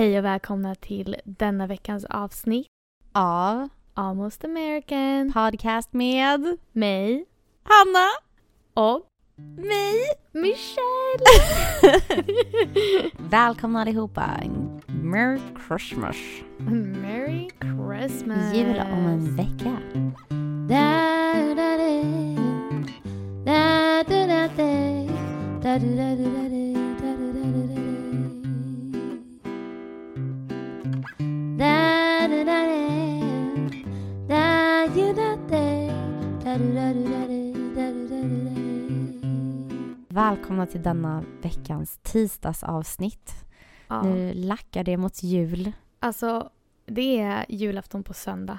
Hej och välkomna till denna veckans avsnitt av Almost American. Podcast med Mig Hanna och mig. Michelle. Välkomna allihopa. Merry Christmas. Merry Christmas. Jul om en vecka. Välkomna till denna veckans tisdagsavsnitt. Ja. Nu lackar det mot jul. Alltså, det är julafton på söndag.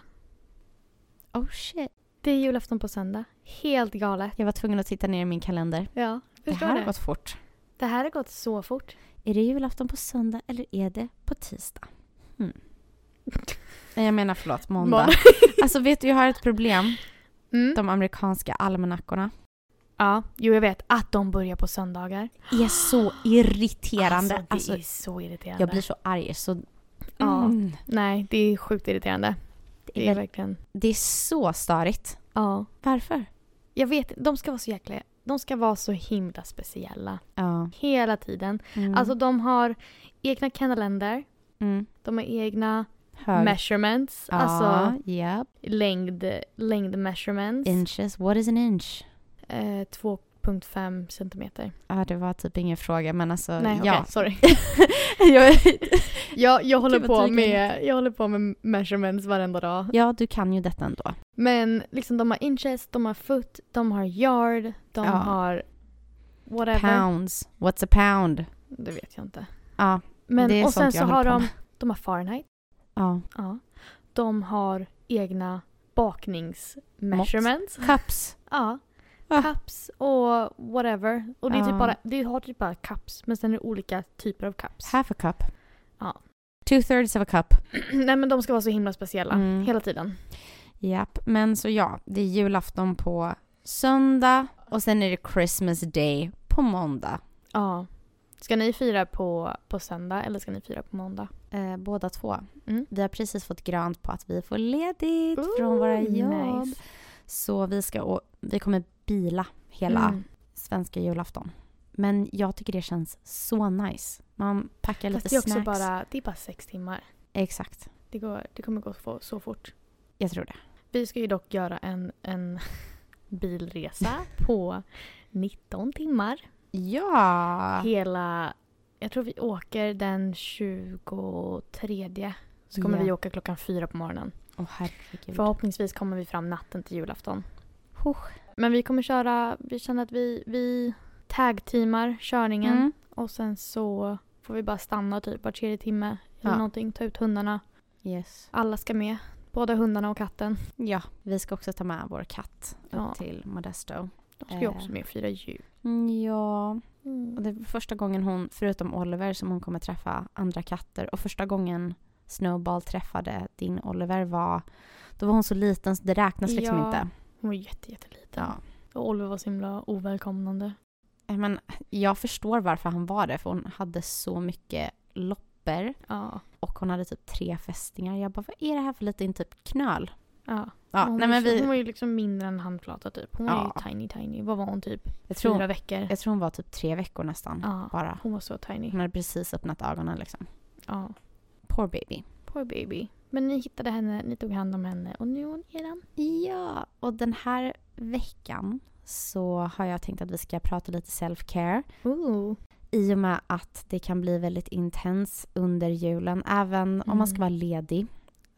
Oh shit. Det är julafton på söndag. Helt galet. Jag var tvungen att titta ner i min kalender. Ja, Det här det. har gått fort. Det här har gått så fort. Är det julafton på söndag eller är det på tisdag? Hmm. Nej, Jag menar förlåt, måndag. Måndag. Alltså vet du, jag har ett problem. Mm. De amerikanska almanackorna Ja, jo jag vet att de börjar på söndagar. är så irriterande. Alltså, Alltså, det är så irriterande. jag blir så arg så... Ja. Mm. Nej, det är sjukt irriterande. Det, Det är är väl- verkligen... det är så störigt. Ja. Varför? Jag vet de ska vara så jäkla... De ska vara så himla speciella. Ja. Hela tiden. Mm. Alltså de har egna kalender. mm. De har egna Hög. measurements. Ja, Alltså japp. längd, längd measurements. Inches. What is an inch? Eh, 2,5 centimeter. Ja, det var typ ingen fråga men alltså Nej, ja. sorry. jag, Jag, jag, håller vad på med, jag håller på med measurements varenda dag. ja, du kan ju detta ändå. Men liksom de har inches, de har foot, de har yard, de Ja. har whatever. Pounds. What's a pound? Det vet jag inte. Ja, Men, det är och sen sånt så jag har håller på de, de har Fahrenheit. Ja. Ja. De har egna bakningsmeasurements. Cups. Ja. Ah. Cups och whatever. Och det är typ Ja. bara, det har typ bara cups. Men sen är det olika typer av cups. Half a cup. Ja. Two thirds of a cup. Nej men de ska vara så himla speciella. Mm. Hela tiden. Japp, men så ja, det är julafton på söndag och sen är det Christmas day på måndag. Ja. Ska ni fira på, på söndag eller ska ni fira på måndag? Eh, båda två. Mm. Vi har precis fått grönt på att vi får ledigt från våra Ooh, jobb. nice. Så vi, ska, vi kommer bila hela Mm. svenska julafton. Men jag tycker det känns så nice. Man packar lite Fast det är också snacks. bara, det är bara sex timmar. Exakt, Det, går, det kommer gå så, så fort. jag tror det. Vi ska ju dock göra en, en bilresa på 19 timmar. Ja! Hela, jag tror vi åker den 23. Så kommer Ja. vi åka klockan fyra på morgonen. Åh herregud. Förhoppningsvis kommer vi fram natten till julafton. Husch. Men vi kommer köra, vi känner att vi, vi tag-teamar körningen. Mm. Och sen så får vi bara stanna typ var tredje timme. Eller Ja. någonting, ta ut hundarna. Yes. Alla ska med. Både hundarna och katten. Ja, vi ska också ta med vår katt upp Ja. till Modesto. De ska ju Eh. också med och fira jul. Mm, och det är första gången hon, förutom Oliver, som hon kommer träffa andra katter. Och första gången Snowball träffade din Oliver var, då var hon så liten så det räknas liksom Ja. inte. Hon var jätte, jätteliten. Ja. Och Oliver var så himla ovälkomnande. Eh, Men jag förstår varför han var det, för hon hade så mycket loppor Ja. och hon hade typ tre fästingar. Jag bara, vad är det här för liten typ knöl? Ja. Ja, hon, nej var men vi, hon var ju liksom mindre än handflata typ. Hon var Ja. ju tiny tiny. Vad var hon typ? jag, tror, Fyra veckor. jag tror hon var typ tre veckor nästan. Ja. Bara. Hon var så tiny. Hon hade precis öppnat ögonen liksom. Ja. Poor baby. Poor baby. Men ni hittade henne, ni tog hand om henne och nu är hon eran. Ja, och den här veckan så har jag tänkt att vi ska prata lite self-care. Ooh. I och med att det kan bli väldigt intens under julen. Även om man ska Mm. vara ledig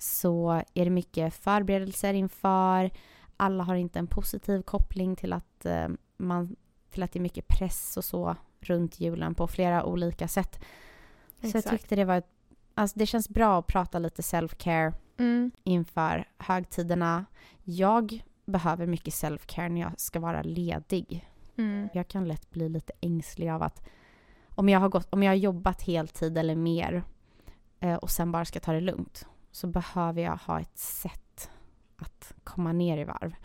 så är det mycket förberedelser inför. Alla har inte en positiv koppling till att, eh, man, till att det är mycket press och så runt julen på flera olika sätt. Så jag Exakt. tyckte det var ett, alltså det känns bra att prata lite self-care Mm. inför högtiderna. Jag behöver mycket self-care när jag ska vara ledig. Mm. Jag kan lätt bli lite ängslig av att om jag har, gått, om jag har jobbat heltid eller mer eh, och sen bara ska ta det lugnt så behöver jag ha ett sätt att komma ner i varv.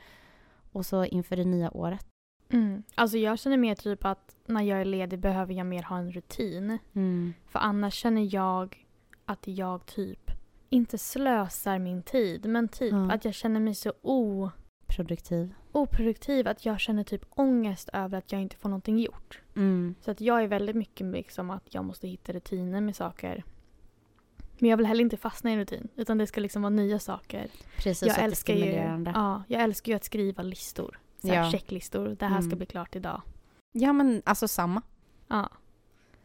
Och så inför det nya året. Mm. Alltså jag känner mer typ att när jag är ledig behöver jag mer ha en rutin. Mm. För annars känner jag att jag typ inte slösar min tid men typ Ja. att jag känner mig så o, Produktiv. oproduktiv att jag känner typ ångest över att jag inte får någonting gjort. Mm. Så att jag är väldigt mycket liksom att jag måste hitta rutiner med saker. Men jag vill heller inte fastna i en rutin utan det ska liksom vara nya saker. Precis, jag älskar ju, ja, jag älskar ju att skriva listor. Så Ja. Checklistor. Det här ska Mm. bli klart idag. Ja men alltså samma. Ja.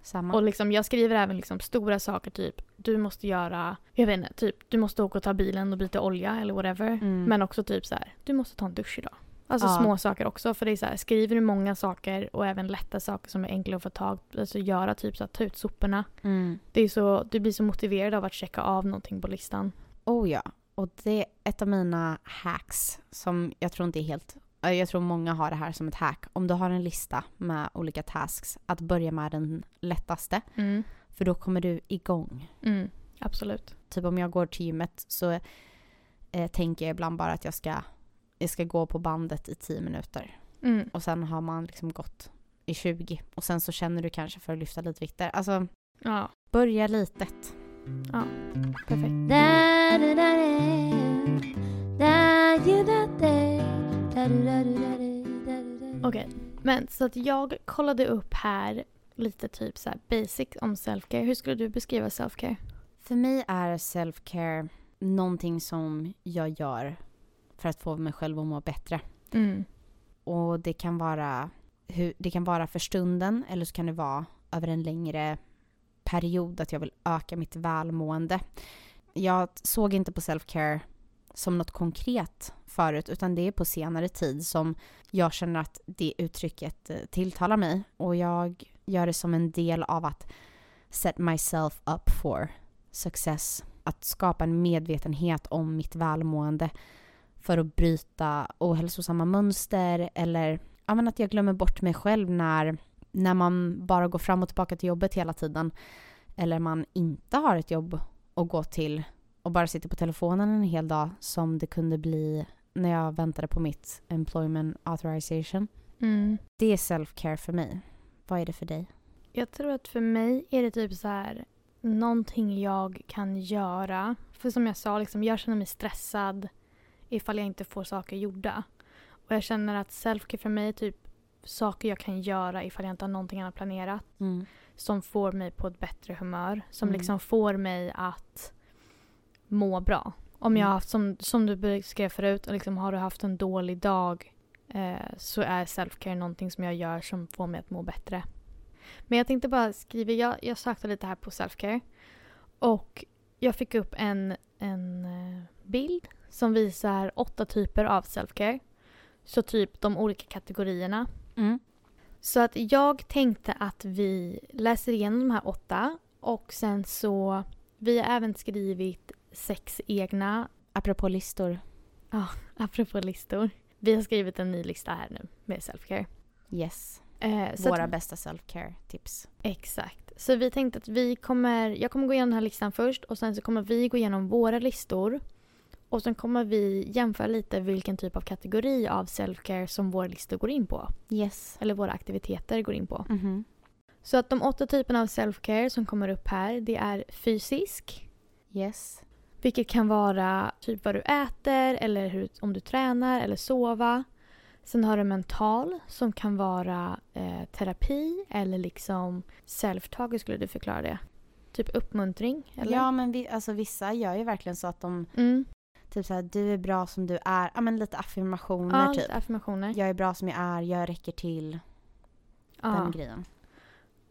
Samma. Och liksom, jag skriver även liksom stora saker typ du måste göra, jag vet inte, typ du måste åka och ta bilen och byta olja eller whatever. Mm. Men också typ så här, du måste ta en dusch idag. Alltså Ja. små saker också. För det är så här, skriver du många saker och även lätta saker som är enkla att få tag alltså göra typ så att ta ut soporna. Mm. Det är så, du blir så motiverad av att checka av någonting på listan. Oh ja. Och det är ett av mina hacks som jag tror inte är helt... Jag tror många har det här som ett hack. Om du har en lista med olika tasks, att börja med den lättaste. Mm. För då kommer du igång. Mm. Absolut. Typ om jag går till gymmet så eh, tänker jag ibland bara att jag ska, jag ska gå på bandet i 10 minuter. Mm. Och sen har man liksom gått i 20 och sen så känner du kanske för att lyfta lite vikter. Alltså, ja. börja litet. Ja, perfekt. Okej, okay. men så att jag kollade upp här lite typ så basic om selfcare. Hur skulle du beskriva selfcare? För mig är selfcare någonting som jag gör för att få mig själv att må bättre. Mm. Och det kan vara, hur, det kan vara för stunden eller så kan det vara över en längre period att jag vill öka mitt välmående. Jag såg inte på self-care som något konkret förut utan det är på senare tid som jag känner att det uttrycket eh, tilltalar mig och jag gör det som en del av att set myself up for success. Att skapa en medvetenhet om mitt välmående för att bryta ohälsosamma mönster eller ja, men att jag glömmer bort mig själv när, när man bara går fram och tillbaka till jobbet hela tiden. Eller man inte har ett jobb att gå till och bara sitter på telefonen en hel dag som det kunde bli när jag väntade på mitt employment authorization. Mm. Det är self-care för mig. Vad är det för dig? Jag tror att för mig är det typ så här någonting jag kan göra. För som jag sa, liksom, jag känner mig stressad ifall jag inte får saker gjorda. Och jag känner att self-care för mig är typ saker jag kan göra ifall jag inte har någonting annat planerat. Som får mig på ett bättre humör. Som Mm. liksom får mig att må bra. Om jag har Mm. haft, som, som du beskrev förut, liksom, har du haft en dålig dag eh, så är self-care någonting som jag gör som får mig att må bättre. Men jag tänkte bara skriva, jag, jag sökte lite här på self-care. Och jag fick upp en, en eh, bild som visar åtta typer av self-care. Så typ de olika kategorierna. Mm. Så att jag tänkte att vi läser igenom de här åtta och sen så, vi har även skrivit sex egna, Apropå listor. apropå listor. Vi har skrivit en ny lista här nu med self-care. Yes. Eh, Våra att, bästa self-care tips. exakt. Så vi tänkte att vi kommer, jag kommer gå igenom den här listan först och sen så kommer vi gå igenom våra listor. Och sen kommer vi jämföra lite vilken typ av kategori av self-care som våra listor går in på. Yes. Eller våra aktiviteter går in på. Mhm. Så att de åtta typerna av self-care som kommer upp här, det är fysisk, Yes. vilket kan vara typ vad du äter eller hur, om du tränar eller sova. Sen har du mental som kan vara eh, terapi eller liksom self-talk, skulle du förklara det? Typ uppmuntring? Eller? Ja men vi, alltså, vissa gör ju verkligen så att de Mm. Typ såhär du är bra som du är. Ja men lite affirmationer ja typ. lite affirmationer. Jag är bra som jag är, jag räcker till. Den Ja. grejen.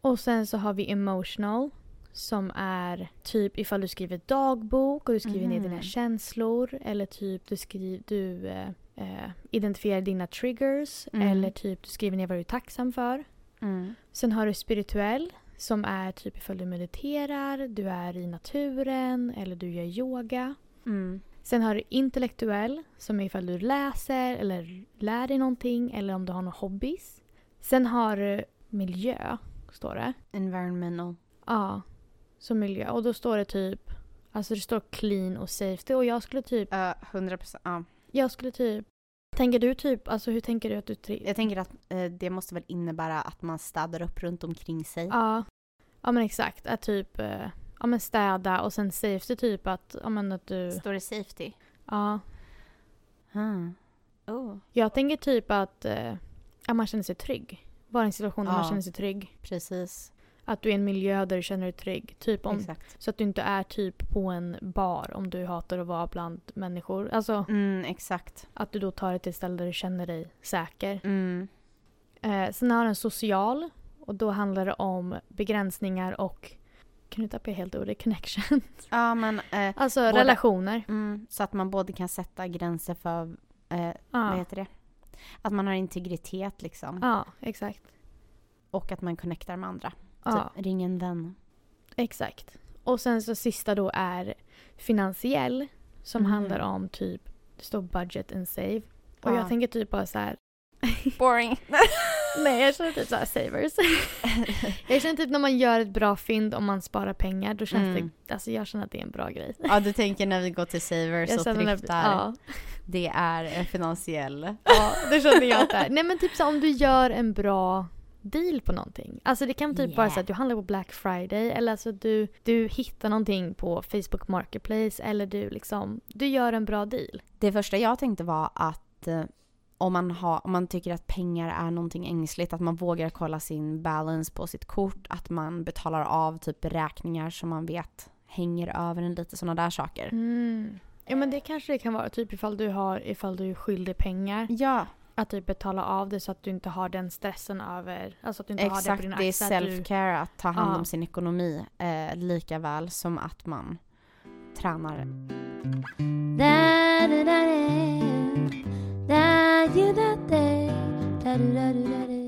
Och sen så har vi emotional som är typ ifall du skriver dagbok och du skriver ner Mhm. dina känslor eller typ du, skriver, du eh, eh, identifierar dina triggers Mm. eller typ du skriver ner vad du är tacksam för. Mm. Sen har du spirituell som är typ ifall du mediterar, du är i naturen eller du gör yoga. Mm. Sen har du intellektuell som är ifall du läser eller lär dig någonting eller om du har några hobbys. Sen har du miljö, står det. Environmental. Ja, som miljö. Och då står det typ, alltså det står clean och safety och jag skulle typ, Uh, 100% ja. jag skulle typ, tänker du typ, alltså hur tänker du att du tri- Jag tänker att eh, det måste väl innebära att man städar upp runt omkring sig. Ja, ja men exakt, att typ, eh, ja, men städa och sen safety typ att, ja, men att du... Står det safety? Ja. Hmm. Oh. Jag tänker typ att eh, ja, man känner sig trygg. Vara i en situation där man Ja. känner sig trygg. Precis. Att du är i en miljö där du känner dig trygg. Typ om, Exakt. så att du inte är typ på en bar om du hatar att vara bland människor. Alltså Mm, exakt. att du då tar dig till ett ställe där du känner dig säker. Mm. Eh, sen har den social och då handlar det om begränsningar och du tappa helt ordet? Connection. Ja, men eh, alltså Båda- relationer. mm, så att man både kan sätta gränser för, eh, vad Ja. heter det? Att man har integritet liksom. ja, exakt. Och att man connectar med andra. Ja, Typ, ring en vän. exakt. Och sen så sista då är finansiell som Mm. handlar om typ, det står budget and save. Och Ja. jag tänker typ bara så här. Boring. Nej jag känner typ såhär savers. jag känner typ när man gör ett bra fynd om man sparar pengar då känns Mm. det, alltså jag känner att det är en bra grej. ja, du tänker när vi går till Savers Jag och thriftar. ja, Det är en finansiell. ja, det känner jag att det är. Nej men typ så om du gör en bra deal på någonting. Alltså det kan typ vara så Yeah. att du handlar på Black Friday eller alltså du, du hittar någonting på Facebook Marketplace eller du liksom, du gör en bra deal. Det första jag tänkte var att eh, om, man har, om man tycker att pengar är någonting ängsligt, att man vågar kolla sin balance på sitt kort, att man betalar av typ räkningar som man vet hänger över en lite sådana där saker. Mm. Ja men det kanske det kan vara typ ifall du har, ifall du är skyldig pengar. Ja, Att typ betala av det så att du inte har den stressen över, alltså att du inte har det exakt. på dina Det är axlar. att du- self-care att ta hand Ja. om sin ekonomi eh, lika väl som att man tränar. Da da da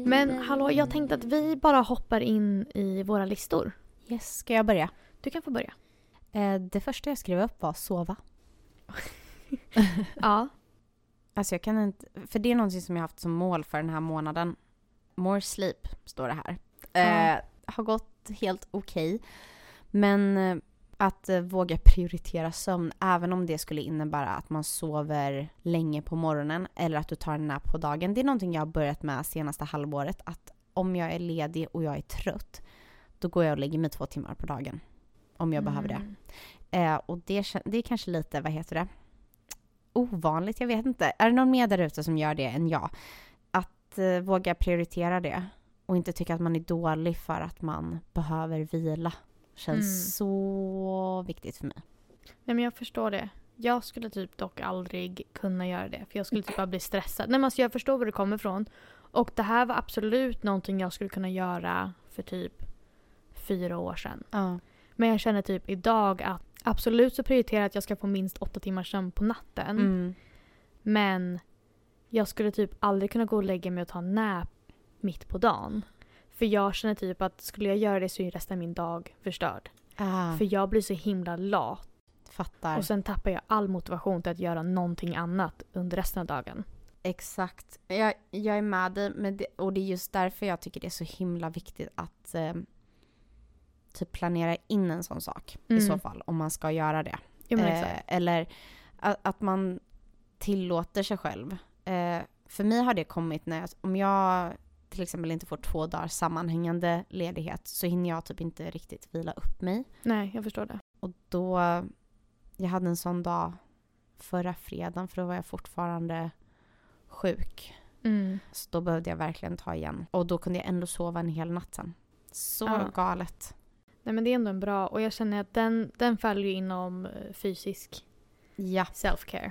Men hallå, jag tänkte att vi bara hoppar in i våra listor. Yes, ska jag börja? Du kan få börja. Eh, det första jag skrev upp var sova. Ja. Alltså jag kan inte, för det är någonting som jag haft som mål för den här månaden. More sleep, står det här. Eh, har gått helt okej. Men eh, att eh, våga prioritera sömn, även om det skulle innebära att man sover länge på morgonen eller att du tar en nap på dagen. Det är någonting jag har börjat med senaste halvåret. Att om jag är ledig och jag är trött, då går jag och lägger mig två timmar på dagen. Om jag behöver det. Mm. Eh, och det, det är kanske lite, vad heter det? Ovanligt, jag vet inte. Är det någon mer där ute som gör det än jag? Att eh, våga prioritera det och inte tycka att man är dålig för att man behöver vila. Känns Mm. så viktigt för mig. Nej men jag förstår det. Jag skulle typ dock aldrig kunna göra det. För jag skulle typ bara bli stressad. Nej men alltså jag förstår var det kommer ifrån. Och det här var absolut någonting jag skulle kunna göra för typ fyra år sedan. Ja. Men jag känner typ idag att absolut så prioriterar jag att jag ska få minst åtta timmars sömn på natten. Mm. Men jag skulle typ aldrig kunna gå och lägga mig och ta en nap mitt på dagen. För jag känner typ att skulle jag göra det så är resten av min dag förstörd. Ah, För jag blir så himla lat. fattar. Och sen tappar jag all motivation till att göra någonting annat under resten av dagen. Exakt. Jag, jag är med dig, men det, och det är just därför jag tycker det är så himla viktigt att eh, typ planera in en sån sak i Mm. så fall, om man ska göra det. Men Eh, eller att, att man tillåter sig själv. Eh, för mig har det kommit när jag, om jag till exempel inte får två dagar sammanhängande ledighet så hinner jag typ inte riktigt vila upp mig. Nej, jag förstår det. Och då, jag hade en sån dag förra fredagen för då var jag fortfarande sjuk. Mm. Så då behövde jag verkligen ta igen. Och då kunde jag ändå sova en hel natt sen. Så Ja. galet. Nej men det är ändå en bra och jag känner att den, den faller ju inom eh, fysisk Ja. self-care.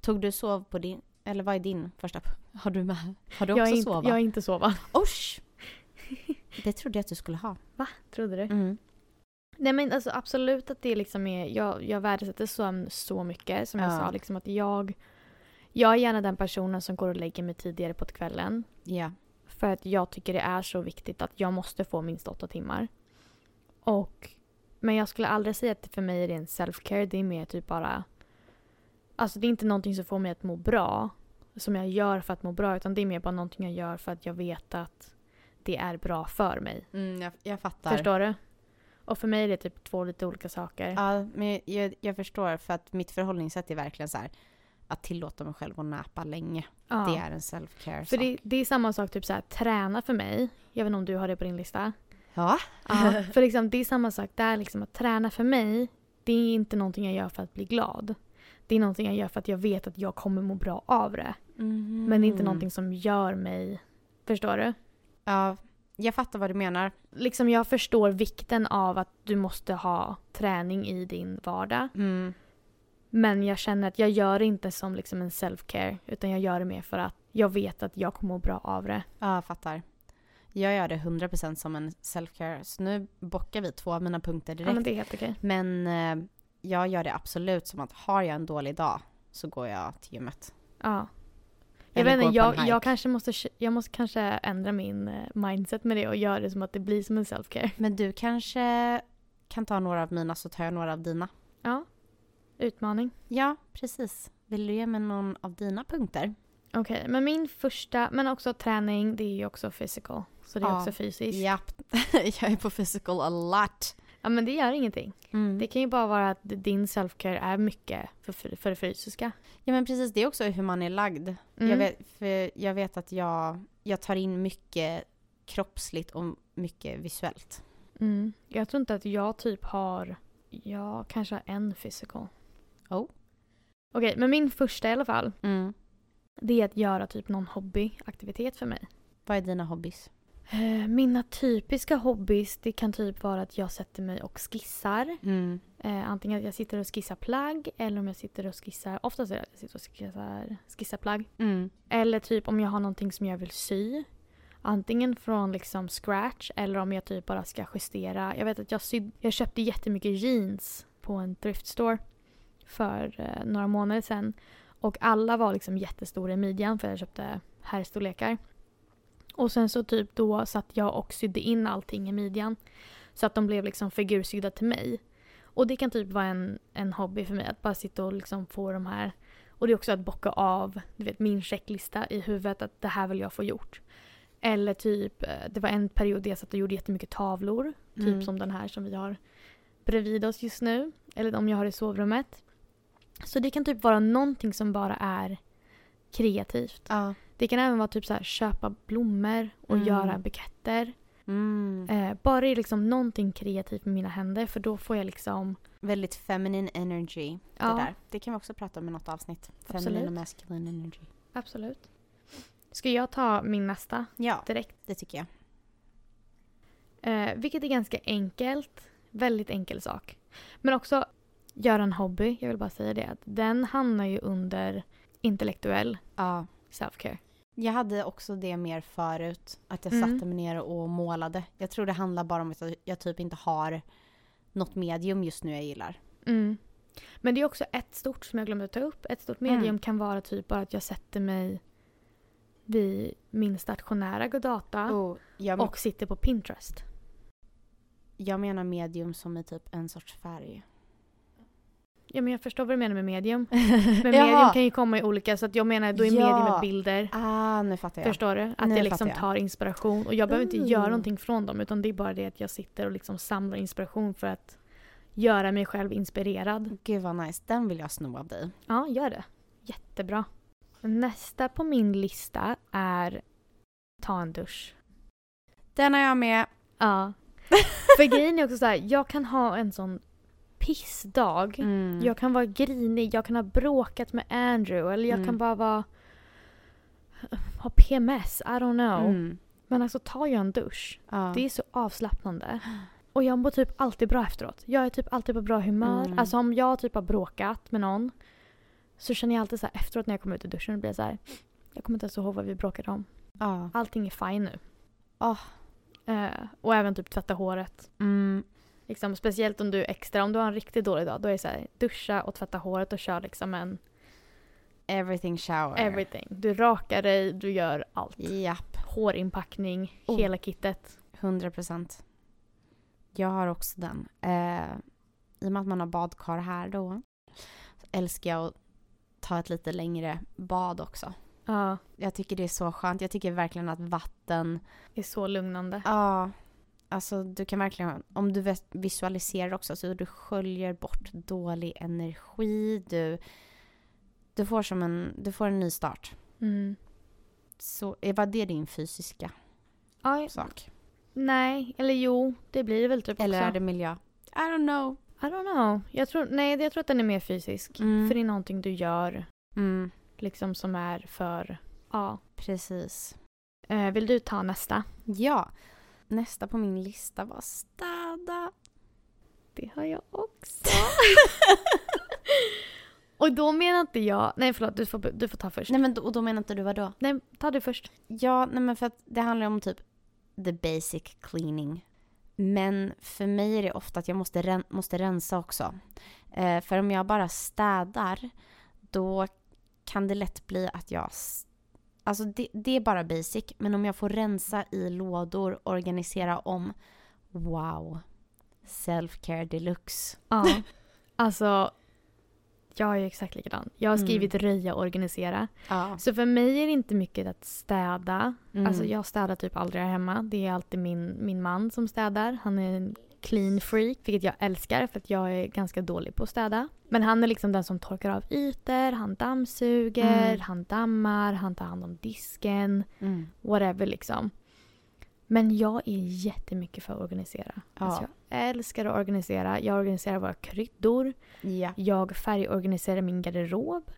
Tog du sov på din, eller vad är din första? Har du med? Har du Jag också är, inte, sova? jag är inte sova. Usch! Det trodde jag att du skulle ha. Trodde du? Mm. Nej men alltså absolut att det liksom är, jag, jag värdesätter sömn så mycket som jag Ja. sa liksom att jag, jag är gärna den personen som går och lägger mig tidigare på kvällen. Ja. För att jag tycker det är så viktigt att jag måste få minst åtta timmar. Och, men jag skulle aldrig säga att för mig är det en self-care, det är mer typ bara Alltså det är inte någonting som får mig att må bra, som jag gör för att må bra, utan det är mer bara någonting jag gör för att jag vet att det är bra för mig. Mm, jag, jag fattar. Förstår du? Och för mig är det typ två lite olika saker. Ja, men jag, jag förstår för att mitt förhållningssätt är verkligen så här att tillåta mig själv att näpa länge. Ja. Det är en self-care För det, det är samma sak, typ så här, träna för mig. Jag vet inte om du har det på din lista. Ja. Ja, för liksom, det är samma sak där. Liksom, att träna för mig, det är inte någonting jag gör för att bli glad. Det är någonting jag gör för att jag vet att jag kommer må bra av det. Men det är inte någonting som gör mig... Förstår du? Ja, jag fattar vad du menar. Liksom jag förstår vikten av att du måste ha träning i din vardag. Mm. Men jag känner att jag gör det inte som liksom en self-care. Utan jag gör det mer för att jag vet att jag kommer må bra av det. Ja, jag fattar. Jag gör det 100% som en self-care. Så nu bockar vi två av mina punkter direkt. Ja, men det är helt okej. Men eh, jag gör det absolut som att har jag en dålig dag så går jag till gymmet. Ja. Jag vet inte, jag, jag kanske måste, jag måste kanske ändra min eh, mindset med det och göra det som att det blir som en self-care. Men du kanske kan ta några av mina så tar jag några av dina. Ja. Utmaning. Ja, precis. Vill du ge mig någon av dina punkter? Okej, men min första, men också träning, det är ju också physical. Så det är Ja. också fysiskt. Japp. jag är på physical a lot. Ja men det gör ingenting. Mm. Det kan ju bara vara att din self-care är mycket för, för, det fysiska. Ja men precis, det är också hur man är lagd. Mm. Jag, vet, för jag vet att jag, jag tar in mycket kroppsligt och mycket visuellt. Mm. Jag tror inte att jag typ har, jag kanske har en physical. Oh. Okej, men min första i alla fall, Mm. det är att göra typ någon hobbyaktivitet för mig. Vad är dina hobbys? Eh, Mina typiska hobbys, det kan typ vara att jag sätter mig och skissar. Mm. Eh, antingen att jag sitter och skissar plagg eller om jag sitter och skissar, oftast är det att jag sitter och skissar, skissar plagg. Mm. Eller typ om jag har någonting som jag vill sy. Antingen från liksom scratch eller om jag typ bara ska justera. Jag vet att jag, syd, jag köpte jättemycket jeans på en thrift store för eh, några månader sedan. Och alla var liksom jättestora i midjan för jag köpte herrstorlekar. Och sen så typ då satt jag och sydde in allting i midjan. Så att de blev liksom figursydda till mig. Och det kan typ vara en, en hobby för mig att bara sitta och liksom få de här och det är också att bocka av du vet, min checklista i huvudet att det här vill jag få gjort. Eller typ, eh, det var en period där jag satt och gjorde jättemycket tavlor. Typ Mm. som den här som vi har bredvid oss just nu. Eller de jag har i sovrummet. Så det kan typ vara någonting som bara är kreativt. Ja. Det kan även vara typ så här köpa blommor och Mm. göra buketter. Mm. Eh, bara är liksom någonting kreativt med mina händer för då får jag liksom Väldigt feminine energy. Ja. Det där. Det kan vi också prata om i något avsnitt. Feminine Absolut. och masculine energy. Absolut. Ska jag ta min nästa Ja, direkt? det tycker jag. Eh, vilket är ganska enkelt. Väldigt enkel sak. Men också göra en hobby. Jag vill bara säga det. Att den hamnar ju under intellektuell Ja. self-care. Jag hade också det mer förut. Att jag Mm. satte mig ner och målade. Jag tror det handlar bara om att jag, typ inte har något medium just nu jag gillar. Mm. Men det är också ett stort som jag glömde ta upp. Ett stort medium Mm. kan vara typ bara att jag sätter mig vid min stationära Godata Och jag, och sitter på Pinterest. jag menar medium som är typ en sorts färg. Ja men jag förstår vad du menar med medium. Men medium kan ju komma i olika så att jag menar då är Ja. medium bilder. Ah, nu fattar jag. Förstår du? Att Nu jag liksom jag. tar inspiration. Och jag behöver inte Ooh. göra någonting från dem utan det är bara det att jag sitter och liksom samlar inspiration för att göra mig själv inspirerad. Gud vad nice. Den vill jag sno av dig. Ja, gör det. Jättebra. Nästa på min lista är ta en dusch. Den har jag med. Ja. För grejen är också så här, jag kan ha en sån pissdag. Mm. Jag kan vara grinig, jag kan ha bråkat med Andrew eller jag Mm. kan bara vara ha PMS, I don't know. Mm. Men alltså tar jag en dusch, Ja. det är så avslappnande. Och jag mår typ alltid bra efteråt. Jag är typ alltid på bra humör. Mm. Alltså om jag typ har bråkat med någon så känner jag alltid så här efteråt när jag kommer ut ur duschen blir jag så här. Jag kommer inte ens ihåg vad vi bråkade om. ja. Allting är fine nu. Ah. Eh, och även typ tvätta håret. Mm. Liksom, speciellt om du är extra, om du har en riktigt dålig dag, då är det så här, duscha och tvätta håret och kör liksom en Everything shower. everything. Du rakar dig, du gör allt. Japp. Hårinpackning, Oh. hela kittet. 100 procent. Jag har också den. Eh, I och med att man har badkar här då älskar jag att ta ett lite längre bad också. Ja, Jag tycker det är så skönt. Jag tycker verkligen att vatten, är så lugnande. ja, alltså du kan verkligen, om du visualiserar också så du sköljer bort dålig energi, du, du får som en, du får en ny start. Mm. Så var det din fysiska Ja, sak? Nej, eller jo, det blir det väl typ Eller också. är det miljö? I don't know. I don't know. Jag tror, nej, jag tror att den är mer fysisk. Mm. För det är någonting du gör Mm, liksom som är för... Ja. precis. Eh, vill du ta nästa? Ja. Nästa på min lista var städa. Det har jag också. Och då menar inte jag... Nej förlåt, du får, du får ta först. Nej men då, och då menar inte du vad då? Nej, ta du först. Ja, nej men för att det handlar om typ the basic cleaning. Men för mig är det ofta att jag måste, ren- måste rensa också. Eh, för om jag bara städar, då kan det lätt bli att jag... Alltså det, det är bara basic, men om jag får rensa i lådor, organisera om, wow. Self-care deluxe. Ja. alltså, jag är exakt likadan. Jag har Mm. skrivit röja och organisera. Ja. Så för mig är det inte mycket att städa. Mm. Alltså jag städar typ aldrig här hemma. Det är alltid min, min man som städar. Han är en clean freak, vilket jag älskar för att jag är ganska dålig på att städa. Men han är liksom den som torkar av ytor, han dammsuger, Mm. han dammar, han tar hand om disken, Mm. whatever liksom. Men jag är jättemycket för att organisera. Ja. Alltså jag älskar att organisera. Jag organiserar våra kryddor. Ja. Jag färgorganiserar min garderob.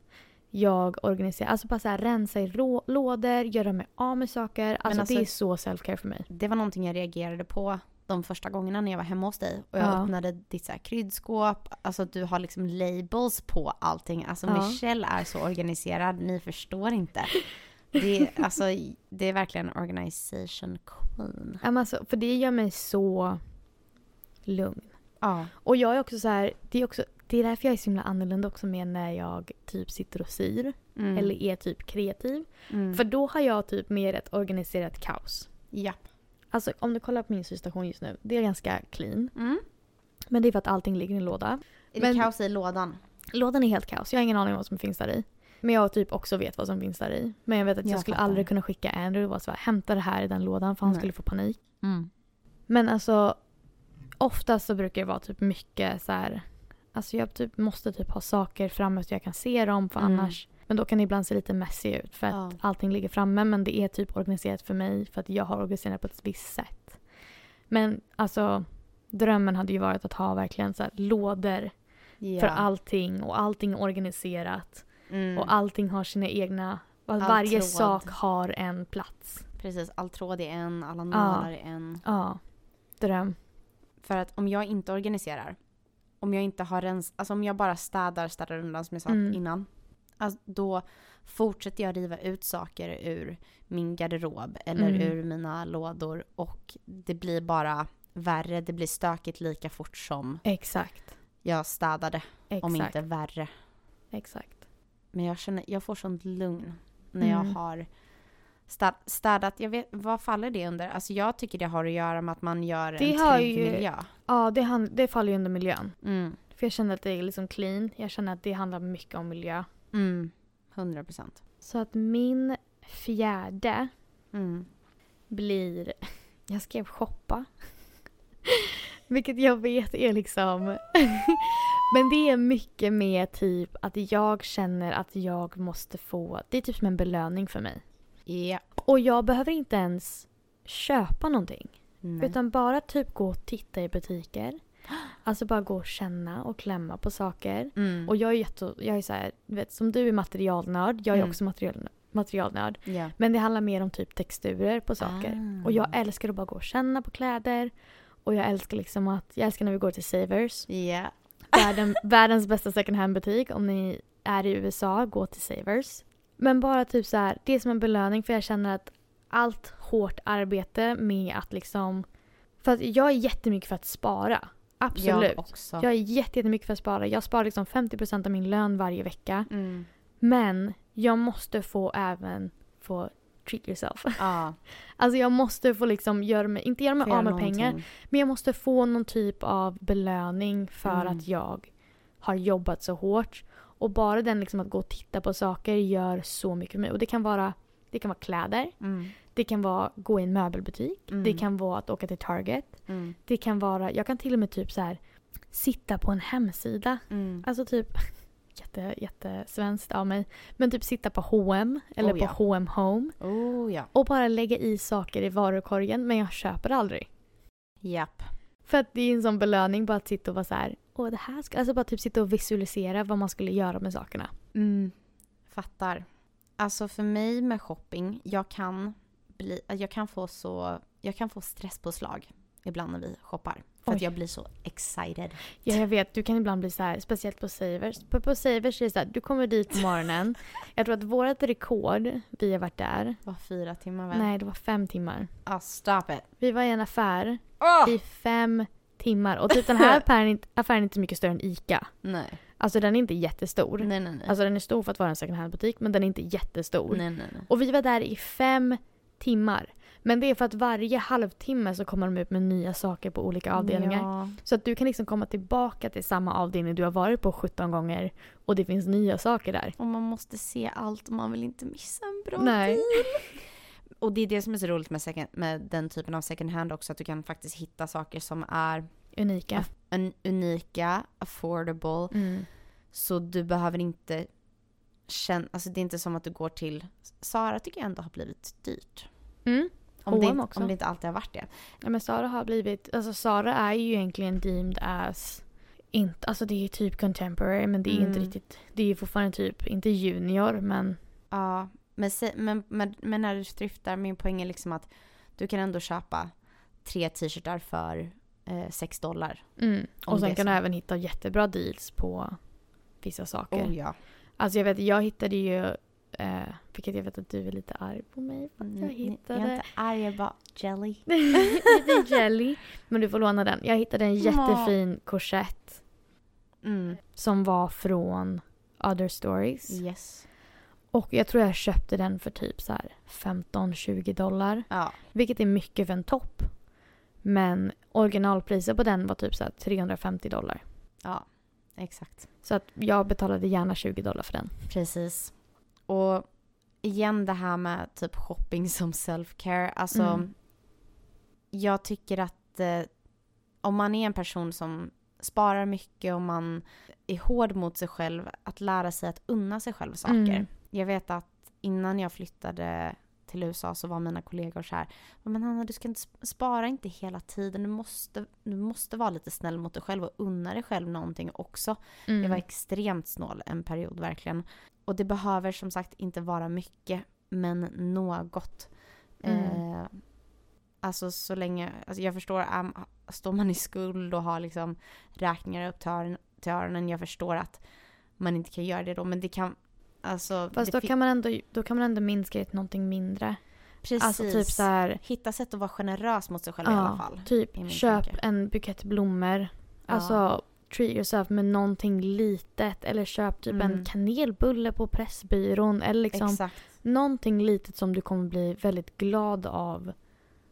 Jag organiserar, alltså bara så här, rensa i lådor, göra mig av med saker. Alltså, alltså- det är så self-care för mig. Det var någonting jag reagerade på de första gångerna när jag var hemma hos dig och jag Ja. öppnade ditt så här kryddskåp. Alltså att du har liksom labels på allting. Alltså Ja. Michelle är så organiserad, ni förstår inte. Det är, alltså, det är verkligen organization queen. Ja, men Alltså, för det gör mig så lugn. Ja. Och jag är också så här, det är, också, det är därför jag är så himla annorlunda också med när jag typ sitter och syr. Mm. Eller är typ kreativ. mm. För då har jag typ mer ett organiserat kaos. Ja. Alltså om du kollar på min systation just nu, det är ganska clean. Mm. Men det är för att allting ligger i en låda. Är Men- det kaos i lådan? Lådan är helt kaos. Jag har ingen aning om vad som finns där i. Men jag typ också vet vad som finns där i. Men jag vet att jag, Jag skulle fattar. aldrig kunna skicka Andrew och vara här, hämta det här i den lådan för han Nej. skulle få panik. Mm. Men alltså oftast så brukar det vara typ mycket så här. Alltså jag typ måste typ ha saker framme så jag kan se dem för Mm. annars. Men då kan det ibland se lite messy ut för att Ja. allting ligger framme men det är typ organiserat för mig för att jag har organiserat på ett visst sätt. Men alltså drömmen hade ju varit att ha verkligen så här lådor Ja. för allting och allting är organiserat. Mm. Och allting har sina egna... All varje tråd. sak har en plats. Precis, all tråd är en, alla nålar är en. Ja. Dröm. För att om jag inte organiserar, om jag inte har rens, alltså om jag bara städar, städar undan som jag sa Mm. innan. Alltså då fortsätter jag riva ut saker ur min garderob eller Mm. ur mina lådor och det blir bara värre, det blir stökigt lika fort som Exakt. jag städade, Exakt. om inte värre. Exakt. Men jag känner, jag får sånt lugn när Mm. jag har städ, städat. Jag vet, vad faller det under? Alltså jag tycker det har att göra med att man gör Det en trygg ju- miljö. Ja, det, hand- det faller ju under miljön. Mm. För jag känner att det är liksom clean. Jag känner att det handlar mycket om miljö. Mm. 100 procent. Så att min fjärde Mm. blir... Jag skrev shoppa. Vilket jag vet är liksom... Men det är mycket mer typ att jag känner att jag måste få... Det är typ som en belöning för mig. Ja. Och jag behöver inte ens köpa någonting. Nej. Utan bara typ gå och titta i butiker. Alltså bara gå och känna och klämma på saker. Mm. Och jag är jätte, jag är så här, du vet som du är materialnörd, jag är Mm. också material, materialnörd. ja. Men det handlar mer om typ texturer på saker. Ah. Och jag älskar att bara gå och känna på kläder. Och jag älskar liksom att, jag älskar när vi går till Savers. Ja. Världen, världens bästa second hand butik. Om ni är i USA, gå till Savers. Men bara typ så här, det är som en belöning för jag känner att allt hårt arbete med att liksom... För att jag är jättemycket för att spara. Absolut. Jag också. Jag är jätte- jättemycket för att spara. Jag sparar liksom 50% av min lön varje vecka. Mm. Men jag måste få även få treat yourself. Ja. Alltså jag måste få liksom göra mig, inte göra mig av med pengar, men jag måste få någon typ av belöning för Mm. att jag har jobbat så hårt. Och bara den liksom att gå och titta på saker gör så mycket för mig. Och det kan vara, det kan vara kläder, Mm. det kan vara gå i en möbelbutik, Mm. det kan vara att åka till Target. Mm. Det kan vara, jag kan till och med typ så här sitta på en hemsida. Mm. Alltså typ jätte, jättesvenskt av mig. Men typ sitta på H&M eller Oh, på ja. H&M Home Oh ja. och bara lägga i saker i varukorgen men jag köper aldrig. Japp. För att det är en sån belöning bara att sitta och vara så här, åh det här ska, alltså bara typ sitta och visualisera vad man skulle göra med sakerna. Mm. Fattar. Alltså för mig med shopping, jag kan bli, jag kan få så, jag kan få stresspåslag ibland när vi shoppar. För att Oj. jag blir så excited. Ja, jag vet, du kan ibland bli så här, speciellt på Savers. På, på Savers är det så här, du kommer dit på morgonen. jag tror att vårt rekord, vi har varit där, Det var fyra timmar väl? nej det var fem timmar. Ah, stop it. Vi var i en affär Oh! i fem timmar. Och typ den här affären, är inte- affären är inte mycket större än ICA. Nej. Alltså den är inte jättestor. Nej, nej, nej. Alltså den är stor för att vara en second hand-butik men den är inte jättestor. nej, nej, nej. Och vi var där i fem timmar. Men det är för att varje halvtimme så kommer de ut med nya saker på olika avdelningar. Ja. Så att du kan liksom komma tillbaka till samma avdelning du har varit på 17 gånger och det finns nya saker där. Och man måste se allt och man vill inte missa en bra Nej. Och det är det som är så roligt med, second, med den typen av second hand också, att du kan faktiskt hitta saker som är Unika. en, unika, affordable, Mm. så du behöver inte känna, alltså det är inte som att du går till, Sara tycker jag ändå har blivit dyrt. Mm. Om det, inte, om det inte alltid har varit det. Ja, men Sara har blivit, alltså Sara är ju egentligen deemed as inte, alltså det är typ contemporary men det är inte Mm. riktigt, det är fortfarande typ, inte junior men Ja, men, men, men, men när du thriftar, min poäng är liksom att du kan ändå köpa tre t-shirtar för eh, 6 dollar. mm. Och sen kan du även hitta jättebra deals på vissa saker. Oh ja. Alltså jag vet, jag hittade ju, eh, vilket jag vet att du är lite arg på mig för att jag Mm, Jag är hittade inte arg, jag är bara jelly. lite jelly. Men du får låna den. Jag hittade en jättefin korsett Mm. som var från Other Stories. Yes. Och jag tror jag köpte den för typ så här 15-20 dollar. Ja. Vilket är mycket för en topp. Men originalpriset på den var typ så här 350 dollar. Ja, exakt. Så att jag betalade gärna 20 dollar för den. Precis. Och igen det här med typ shopping som self-care. Alltså, Mm. jag tycker att eh, om man är en person som sparar mycket och man är hård mot sig själv, att lära sig att unna sig själv saker. Mm. Jag vet att innan jag flyttade till USA så var mina kollegor så här, men Hanna du ska inte sp- spara inte hela tiden, du måste, du måste vara lite snäll mot dig själv och unna dig själv någonting också. Mm. Jag var extremt snål en period verkligen. Och det behöver som sagt inte vara mycket, men något. Mm. Eh, alltså så länge, alltså jag förstår, um, står man i skuld och har liksom räkningar upp till öronen, jag förstår att man inte kan göra det då, men det kan, alltså. Fast då kan, man ändå, då kan man ändå minska det till någonting mindre. precis, Alltså typ så här, hitta sätt att vara generös mot sig själv i alla fall. typ köp tanke. en bukett blommor. Alltså treat yourself med någonting litet. Eller köp typ Mm. en kanelbulle på Pressbyrån. Eller liksom Exakt. någonting litet som du kommer bli väldigt glad av.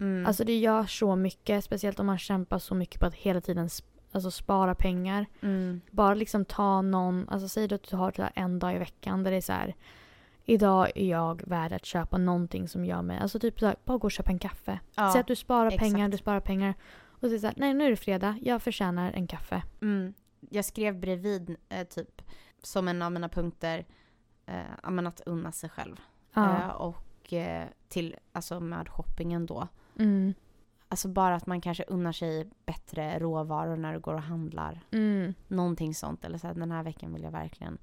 Mm. Alltså det gör så mycket. Speciellt om man kämpar så mycket på att hela tiden alltså spara pengar. mm. Bara liksom ta någon, alltså säg att du har här en dag i veckan där det är så här. Idag är jag värd att köpa någonting som gör mig, alltså typ så här, bara gå och köpa en kaffe. Ja, Säg att du sparar exakt. pengar, du sparar pengar. Och så så här, nej nu är det fredag, jag förtjänar en kaffe. Mm. Jag skrev bredvid eh, typ som en av mina punkter eh, att unna sig själv. Eh, Ja. och eh, till, alltså med shoppingen då. Mm. Alltså bara att man kanske unnar sig bättre råvaror när du går och handlar. Mm. Någonting sånt. Eller så här, den här veckan vill jag verkligen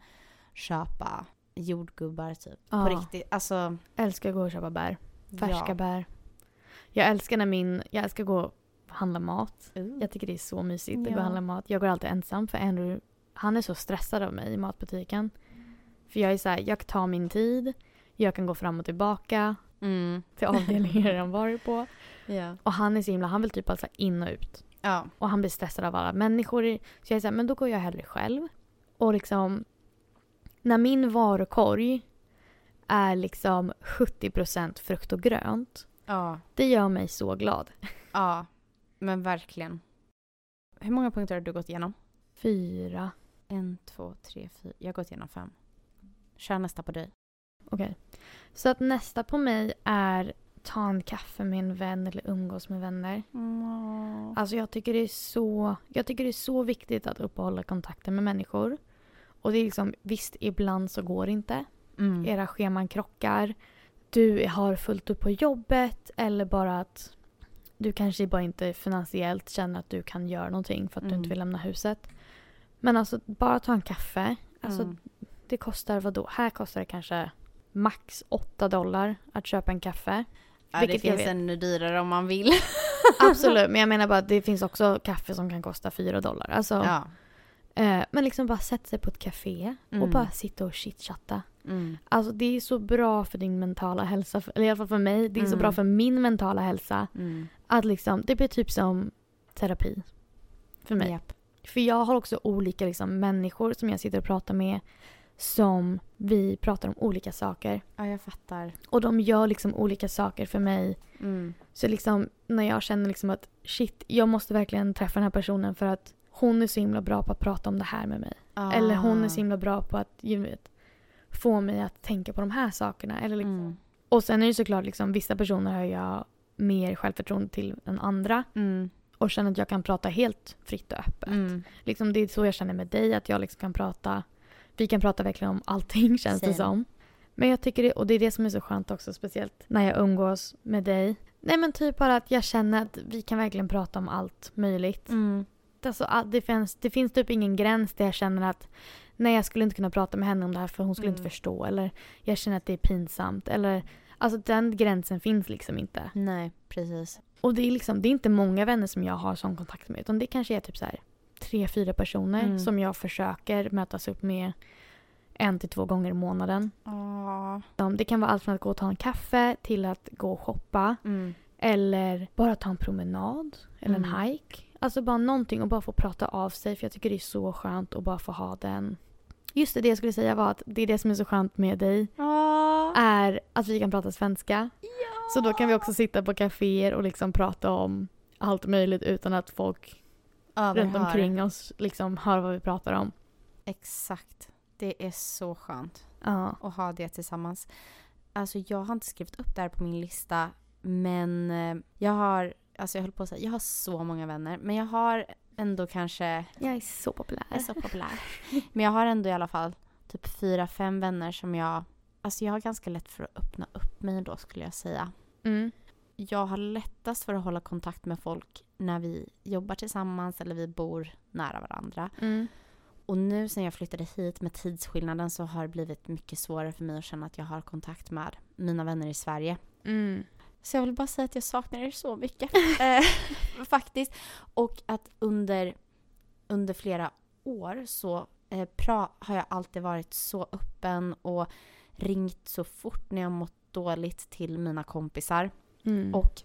köpa jordgubbar typ. Ja. På riktigt. Alltså, Älskar att gå och köpa bär. Färska ja. bär. Jag älskar när min, jag älskar att gå och handla mat. Uh. Jag tycker det är så mysigt att gå och handla mat. Jag går alltid ensam för Andrew, han är så stressad av mig i matbutiken. För jag är så här, jag tar min tid. Jag kan gå fram och tillbaka Mm. till avdelningar han varit på. Ja. Och han är så himla, han vill typ alltså in och ut. ja. Och han blir stressad av alla människor. Så jag är så här, men då går jag hellre själv. Och liksom, när min varukorg är liksom 70% frukt och grönt. Ja. Det gör mig så glad. Ja. Men verkligen. Hur många punkter har du gått igenom? Fyra. En, två, tre, fyra. Jag har gått igenom fem. Kör nästa på dig. Okej. Så att nästa på mig är ta en kaffe med en vän eller umgås med vänner. Alltså jag tycker det är så, jag tycker det är så viktigt att uppehålla kontakten med människor. Och det är liksom, visst ibland så går det inte. Mm. Era scheman krockar. Du har fullt upp på jobbet eller bara att du kanske bara inte finansiellt känner att du kan göra någonting för att du Mm. inte vill lämna huset. Men alltså bara ta en kaffe. Alltså Mm. det kostar vad då? Här kostar det kanske max 8 dollar att köpa en kaffe. Ja, det finns ännu dyrare om man vill. Absolut, men jag menar bara att det finns också kaffe som kan kosta 4 dollar. Alltså, ja. eh, men liksom bara sätta sig på ett café och Mm. bara sitta och chitchatta. Mm. Alltså det är så bra för din mentala hälsa, eller i alla fall för mig, det är så Mm. bra för min mentala hälsa. Mm. Att liksom, det blir typ som terapi. För mig. Japp. För jag har också olika liksom, människor som jag sitter och pratar med. Som vi pratar om olika saker. Ja, jag fattar. Och de gör liksom olika saker för mig. Mm. Så liksom när jag känner liksom att shit, jag måste verkligen träffa den här personen för att hon är så himla bra på att prata om det här med mig. Ah. Eller hon är så himla bra på att vet, få mig att tänka på de här sakerna. Eller liksom. Mm. Och sen är det såklart liksom vissa personer har jag mer självförtroende till än andra. Mm. Och känner att jag kan prata helt fritt och öppet. Mm. Liksom, det är så jag känner med dig, att jag liksom kan prata. Vi kan prata verkligen om allting känns det Same. som. Men jag tycker det, och det är det som är så skönt också, speciellt när jag umgås med dig. Nej men typ bara att jag känner att vi kan verkligen prata om allt möjligt. Mm. Alltså, all- det, finns, det finns typ ingen gräns där jag känner att nej jag skulle inte kunna prata med henne om det här för hon skulle inte Mm. förstå. Eller jag känner att det är pinsamt. Eller, alltså den gränsen finns liksom inte. Nej, precis. Och det är liksom, det är inte många vänner som jag har sån kontakt med. Utan det kanske är typ så här tre, fyra personer Mm. som jag försöker mötas upp med en till två gånger i månaden. De- Det kan vara allt från att gå och ta en kaffe till att gå och shoppa. Mm. Eller bara ta en promenad. Eller en Mm. hike. Alltså bara någonting och bara få prata av sig. För jag tycker det är så skönt att bara få ha den. Just det, det jag skulle säga var att det är det som är så skönt med dig. Ah. Är att vi kan prata svenska. Så då kan vi också sitta på kaféer och liksom prata om allt möjligt utan att folk Runt omkring oss liksom hör vad vi pratar om. Exakt. Det är så skönt Ja. att ha det tillsammans. Alltså jag har inte skrivit upp det här på min lista men eh, jag har, alltså jag höll på att säga, jag har så många vänner men jag har ändå kanske, Jag är så populär. jag är så populär, men jag har ändå i alla fall typ fyra, fem vänner som jag, alltså jag har ganska lätt för att öppna upp mig då skulle jag säga. Mm. Jag har lättast för att hålla kontakt med folk när vi jobbar tillsammans eller vi bor nära varandra. Mm. Och nu sen jag flyttade hit med tidsskillnaden så har det blivit mycket svårare för mig att känna att jag har kontakt med mina vänner i Sverige. Mm. Så jag vill bara säga att jag saknar er så mycket. eh, faktiskt. Och att under, under flera år så eh, pra, har jag alltid varit så öppen och ringt så fort när jag mått dåligt till mina kompisar. Mm. Och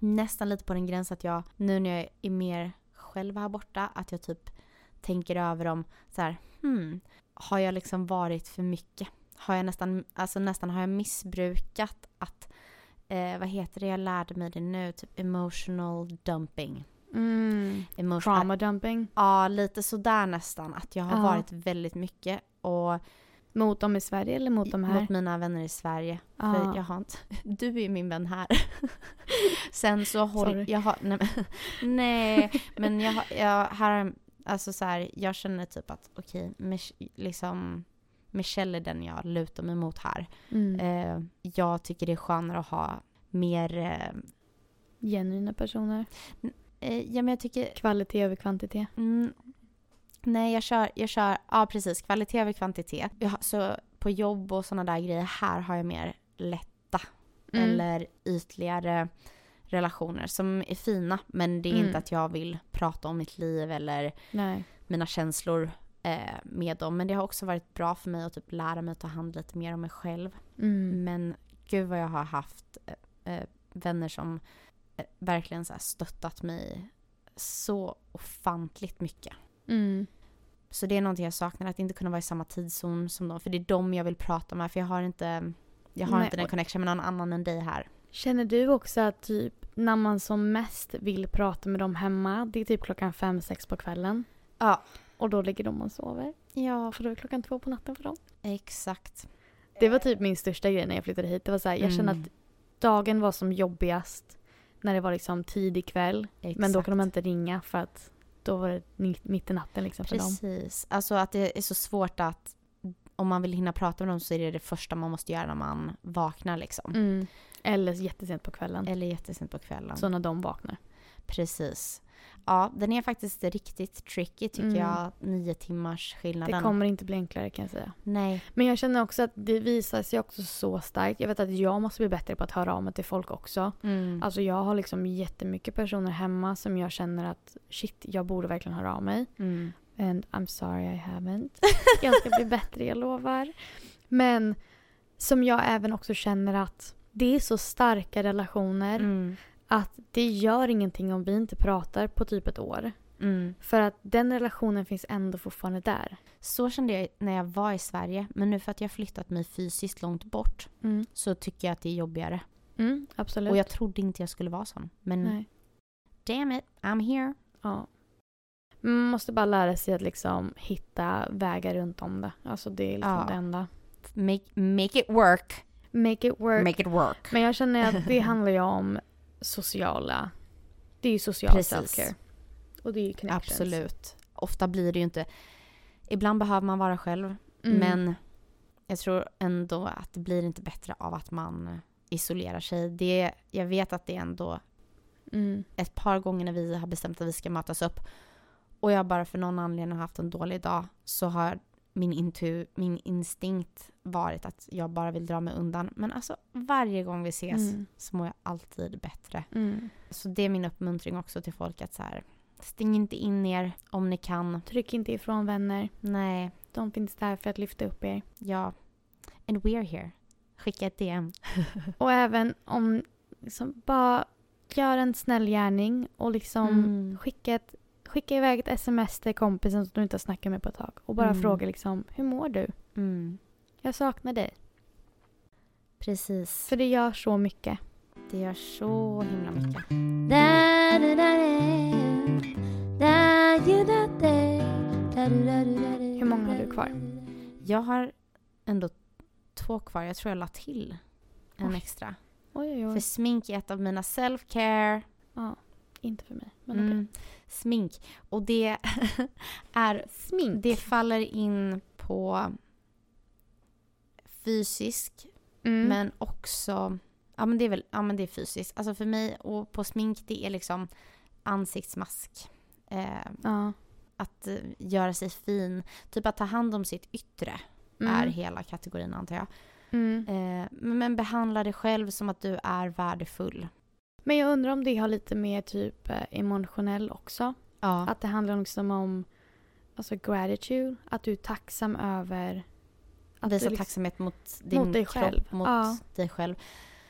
nästan lite på den gräns att jag, nu när jag är mer själv här borta, att jag typ tänker över om så här, hmm, har jag liksom varit för mycket? Har jag nästan, alltså nästan har jag missbrukat att, eh, vad heter det, jag lärde mig det nu, typ emotional dumping. Mm. Emotional, Trauma dumping. Ja, lite sådär nästan. Att jag har Ja. varit väldigt mycket och Mot dem i Sverige eller mot de här? mot mina vänner i Sverige. Ja. För jag har inte, du är min vän här. Sen så håll, Sorry. jag har, nej, men- nej men jag, jag här, alltså så här, jag känner typ att okej, Mich- liksom Michelle är den jag lutar mig mot här. Mm. Eh, jag tycker det är skönare att ha mer, eh, Genuina personer. eh, ja men jag tycker Kvalitet över kvantitet. Mm, nej, jag kör, jag kör, ja precis, kvalitet över kvantitet. Jag, så på jobb och sådana där grejer här har jag mer lätta Mm. eller ytligare relationer som är fina. Men det är Mm. inte att jag vill prata om mitt liv eller Nej. mina känslor eh, med dem. Men det har också varit bra för mig att typ lära mig att ta hand lite mer om mig själv. Mm. Men gud vad jag har haft eh, eh, vänner som eh, verkligen så stöttat mig så ofantligt mycket. Mm. Så det är någonting jag saknar, att inte kunna vara i samma tidszon som dem. För det är dem jag vill prata med, för jag har inte, jag har Nej, inte den connection med någon annan än dig här. Känner du också att typ när man som mest vill prata med dem hemma, det är typ klockan fem, sex på kvällen. Ja. Och då ligger de och sover. Ja, För då är klockan två på natten för dem. exakt. Det var typ min största grej när jag flyttade hit. Det var så här, jag kände Mm. att dagen var som jobbigast när det var liksom tidig kväll. Men då kan de inte ringa för att då var det mitt i natten liksom för dem. Precis. Alltså att det är så svårt att om man vill hinna prata med dem så är det det första man måste göra när man vaknar liksom. Mm. Eller jättesent på kvällen. Eller jättesent på kvällen. Så när de vaknar. Precis. Ja, den är faktiskt riktigt tricky tycker Mm. jag. Nio timmars skillnaden. Det kommer inte bli enklare kan jag säga. Nej. Men jag känner också att det visar sig också så starkt. Jag vet att jag måste bli bättre på att höra av mig till folk också. Mm. Alltså jag har liksom jättemycket personer hemma som jag känner att shit, jag borde verkligen höra av mig. Mm. And I'm sorry I haven't. Jag ska bli bättre, jag lovar. Men som jag även också känner att det är så starka relationer Mm. Att det gör ingenting om vi inte pratar på typ ett år. Mm. För att den relationen finns ändå fortfarande där. Så kände jag när jag var i Sverige. Men nu för att jag har flyttat mig fysiskt långt bort Mm. så tycker jag att det är jobbigare. Mm, absolut. Och jag trodde inte jag skulle vara sån. Men Nej. damn it, I'm here. Ja. Man måste bara lära sig att liksom hitta vägar runt om det. Alltså det är liksom Ja. det enda. Make, make it work. Make it work. Make it work. Men jag känner att det handlar ju om sociala... Det är ju social Precis. self-care. Och det är ju connections. Absolut. Ofta blir det ju inte... Ibland behöver man vara själv. Mm. Men jag tror ändå att det blir inte bättre av att man isolerar sig. Det, jag vet att det är ändå Mm. ett par gånger när vi har bestämt att vi ska mötas upp och jag bara för någon anledning har haft en dålig dag så har min, intu, min instinkt varit att jag bara vill dra mig undan. Men alltså varje gång vi ses Mm. så mår jag alltid bättre. Mm. Så det är min uppmuntring också till folk att så här, stäng inte in er om ni kan. Tryck inte ifrån vänner. Nej, De finns där för att lyfta upp er. ja. And we're here. Skicka ett DM. Och även om liksom bara gör en snäll gärning och liksom Mm. skicka, ett, skicka iväg ett sms till kompisen som du inte har snackat med på ett tag. Och bara Mm. fråga liksom, hur mår du? Mm. Jag saknar dig. Precis. För det gör så mycket. Det gör så himla mycket. Da da da da da you da da da da da da Hur många har du kvar? Jag har ändå två kvar. Jag tror jag la till en Oj. extra. Oj, oj, För oj. smink är ett av mina self-care. Ja, inte för mig. Men Mm. Smink. Och det är... Smink? Det faller in på fysisk. Mm. men också... Ja men det är väl ja, men det är fysiskt. Alltså för mig och på smink det är liksom ansiktsmask. Eh, Ja. att eh, göra sig fin. Typ att ta hand om sitt yttre Mm. är hela kategorin antar jag. Mm. Eh, men, men behandla dig själv som att du är värdefull. Men jag undrar om det har lite mer typ eh, emotionell också. Ja. Att det handlar liksom om alltså gratitude. Att du är tacksam över att Visa liksom, tacksamhet mot din mot dig kropp, själv. mot Ja. dig själv.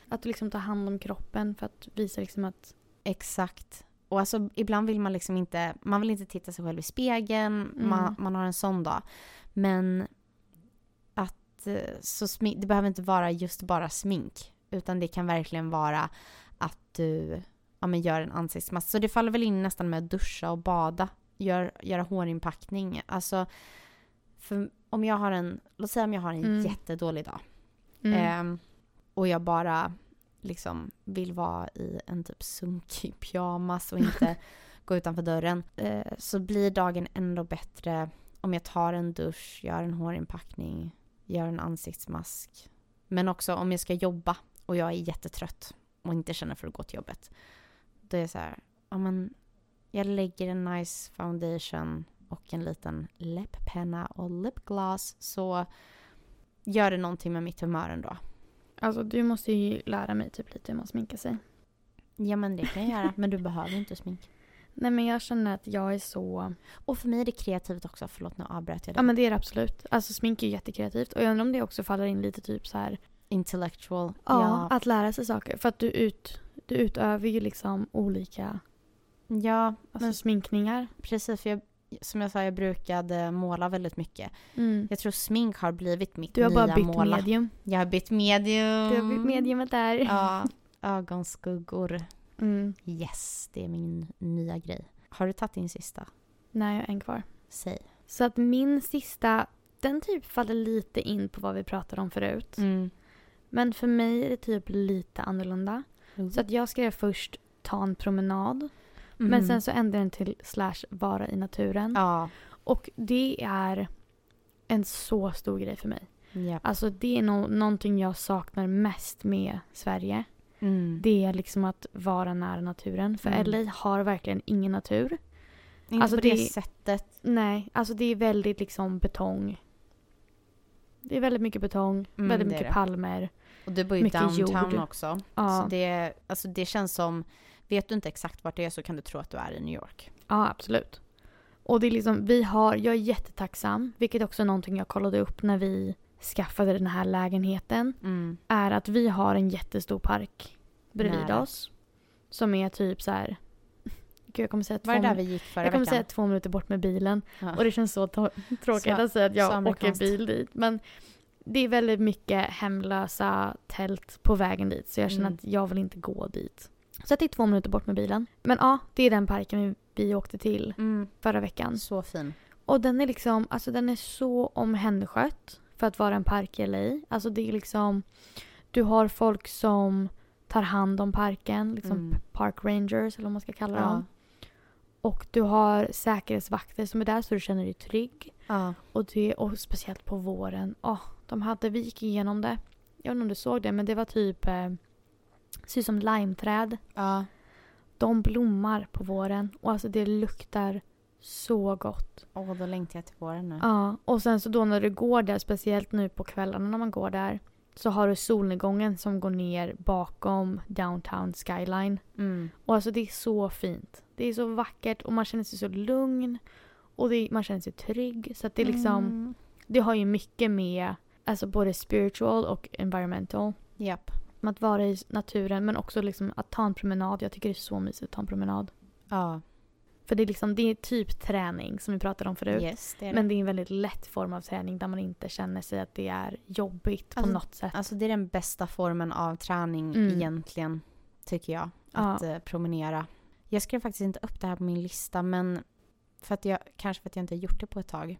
att du liksom tar hand om kroppen för att visa liksom att Exakt. Och alltså ibland vill man liksom inte, man vill inte titta sig själv i spegeln, Mm. man, man har en sån dag. Men att eh, så smink, det behöver inte vara just bara smink. Utan det kan verkligen vara att du ja, men gör en ansiktsmask. Så det faller väl in nästan med att duscha och bada. Gör, göra hårinpackning. Alltså, om jag har en, låt säga om jag har en Mm. jättedålig dag. mm. Ehm, och jag bara liksom vill vara i en typ sunkig pyjamas och inte gå utanför dörren. Eh, så blir dagen ändå bättre om jag tar en dusch, gör en hårinpackning, gör en ansiktsmask. Men också om jag ska jobba och jag är jättetrött och inte känner för att gå till jobbet. Då är det så här, ja men jag lägger en nice foundation och en liten läpppenna och lipgloss så gör det någonting med mitt humör ändå. Alltså du måste ju lära mig typ lite hur man sminkar sig. Ja men det kan jag göra, men du behöver inte smink. Nej men jag känner att jag är så... Och för mig är det kreativt också, förlåt nu avbröt jag Ja dig. men det är det absolut. Alltså smink är ju jättekreativt. Och jag undrar om det också faller in lite typ så här. Intellectual. Ja, att lära sig saker. För att du, ut, du utövar ju liksom olika ja alltså, men sminkningar. precis för jag, som jag sa, jag brukade måla väldigt mycket. Mm. Jag tror smink har blivit mitt Du har nya bara bytt måla. medium. Jag har bytt medium. Du har bytt mediumet där. Ja, ögonskuggor. Mm. Yes, det är min nya grej. Har du tagit din sista? Nej, jag har en kvar. Säg. Så att min sista, den typ faller lite in på vad vi pratade om förut. Mm. Men för mig är det typ lite annorlunda. Så att jag skrev först ta en promenad. Men Mhm. sen så ändrade den till slash vara i naturen. Ja. Och det är en så stor grej för mig. ja. Alltså det är nog någonting jag saknar mest med Sverige. Mm. Det är liksom att vara nära naturen. För Mm. LA har verkligen ingen natur. Inte alltså på det, det- sättet. Nej, alltså det är väldigt liksom betong. Det är väldigt mycket betong, Mm, väldigt mycket det. palmer. Och du bor ju Mycket downtown jord. också. Ja, Så det, alltså det känns som, vet du inte exakt vart det är så kan du tro att du är i New York. ja absolut. Och det är liksom, vi har, jag är jättetacksam, vilket också är någonting jag kollade upp när vi skaffade den här lägenheten. Mm. Är att vi har en jättestor park bredvid Nära. oss. Som är typ så här. Gud, jag kommer säga två, Var det där vi gick förra jag kommer veckan? säga två minuter bort med bilen. Ja. Och det känns så tråkigt Så- att säga att jag åker bil dit. Men det är väldigt mycket hemlösa tält på vägen dit. Så jag känner Mm. att jag vill inte gå dit. Så det är två minuter bort med bilen. Men ja, det är den parken vi, vi åkte till Mm. förra veckan. Så fin. Och den är liksom, alltså den är så omhänderskött för att vara en park i LA. Alltså det är liksom, du har folk som tar hand om parken, liksom Mm. park rangers eller vad man ska kalla Ja. dem. Och du har säkerhetsvakter som är där så du känner dig trygg. Ja. Och, det, och speciellt på våren. Åh, de hade, vi gick igenom det. Jag vet inte om du såg det men det var typ, eh, ser ut som limeträd. ja. De blommar på våren och alltså det luktar så gott. Åh, då längtar jag till våren nu. Ja, och sen så då när du går där, speciellt nu på kvällarna när man går där, så har du solnedgången som går ner bakom downtown skyline. Mm. Och alltså det är så fint. Det är så vackert och man känner sig så lugn. Och det, man känner sig trygg. Så att det är liksom, Mm. det har ju mycket med alltså både spiritual och environmental. Japp. Med att vara i naturen men också liksom att ta en promenad. Jag tycker det är så mysigt att ta en promenad. Ja. För det är liksom, det är typ träning som vi pratade om förut. Yes, det det. Men det är en väldigt lätt form av träning där man inte känner sig att det är jobbigt på Alltså- något sätt. Alltså det är den bästa formen av träning Mm. egentligen, tycker jag. Ja. Att eh, promenera. Jag skrev faktiskt inte upp det här på min lista, men för att jag, kanske för att jag inte har gjort det på ett tag.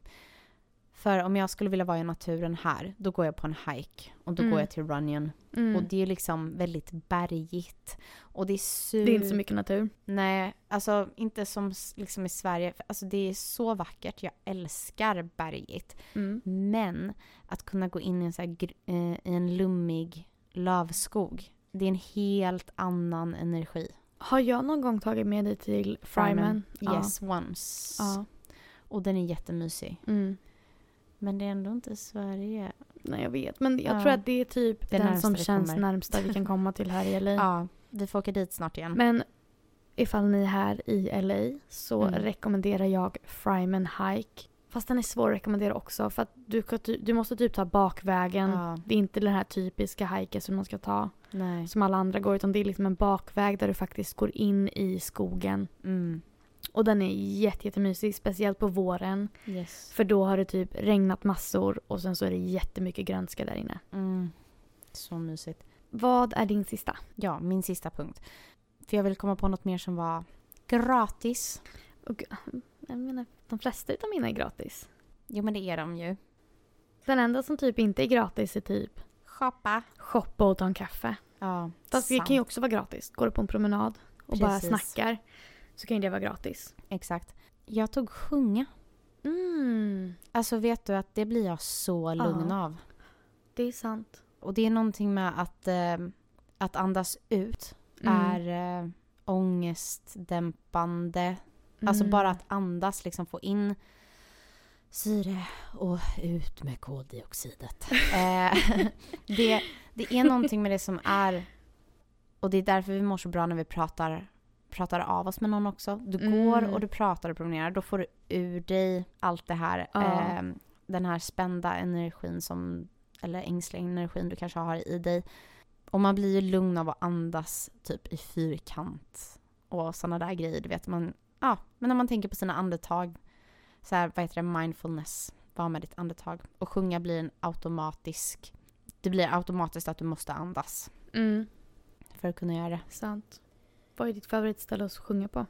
För om jag skulle vilja vara i naturen här, då går jag på en hike. Och då Mm. går jag till Runyon. Mm. Och det är liksom väldigt bergigt. Och det är su- det är inte så mycket natur. Nej, alltså inte som liksom i Sverige. Alltså det är så vackert. Jag älskar bergigt. Mm. Men att kunna gå in i en, så här, eh, i en lummig lövskog. Det är en helt annan energi. Har jag någon gång tagit med dig till Fryman? Yes, once. Ja. Och den är jättemysig. Mm. Men det är ändå inte Sverige. Nej jag vet men jag Ja. tror att det är typ Det den som känns kommer. närmsta vi kan komma till här i LA. Ja, vi får åka dit snart igen. Men ifall ni är här i LA så Mm. rekommenderar jag Fryman Hike. Fast den är svår att rekommendera också för att du, du måste typ ta bakvägen. ja, Det är inte den här typiska hiken som man ska ta nej. som alla andra går utan det är liksom en bakväg där du faktiskt går in i skogen. Mm. Och den är jätte, jättemysig, speciellt på våren. Yes. För då har det typ regnat massor och sen så är det jättemycket grönska där inne. Mm. Så mysigt. Vad är din sista? Ja, min sista punkt. För jag vill komma på något mer som var gratis. Och, jag menar, de flesta utav mina är gratis. Jo, men det är de ju. Den enda som typ inte är gratis är typ Shoppa. shoppa och ta en kaffe. Ja, Fast det sant. kan ju också vara gratis. Går du på en promenad och bara Precis. snackar så kan ju det vara gratis. Exakt. Jag tog sjunga. Mm, Alltså vet du att det blir jag så lugn Ja. av. det är sant. Och det är någonting med att, eh, att andas ut Mm. är eh, ångestdämpande. Alltså Mm. bara att andas, liksom få in syre och ut med koldioxidet. eh, det, det är någonting med det som är, och det är därför vi mår så bra när vi pratar, pratar av oss med någon också. Du Mm. går och du pratar och promenerar, då får du ur dig allt det här, Ja. eh, den här spända energin som, eller ängsliga energin du kanske har i dig. Och man blir ju lugn av att andas typ i fyrkant och sådana där grejer. Du vet, man, ja, men när man tänker på sina andetag, så här, vad heter det, mindfulness, var med ditt andetag. Och sjunga blir en automatisk, det blir automatiskt att du måste andas Mm, för att kunna göra det sant. Vad är ditt favoritställe att sjunga på?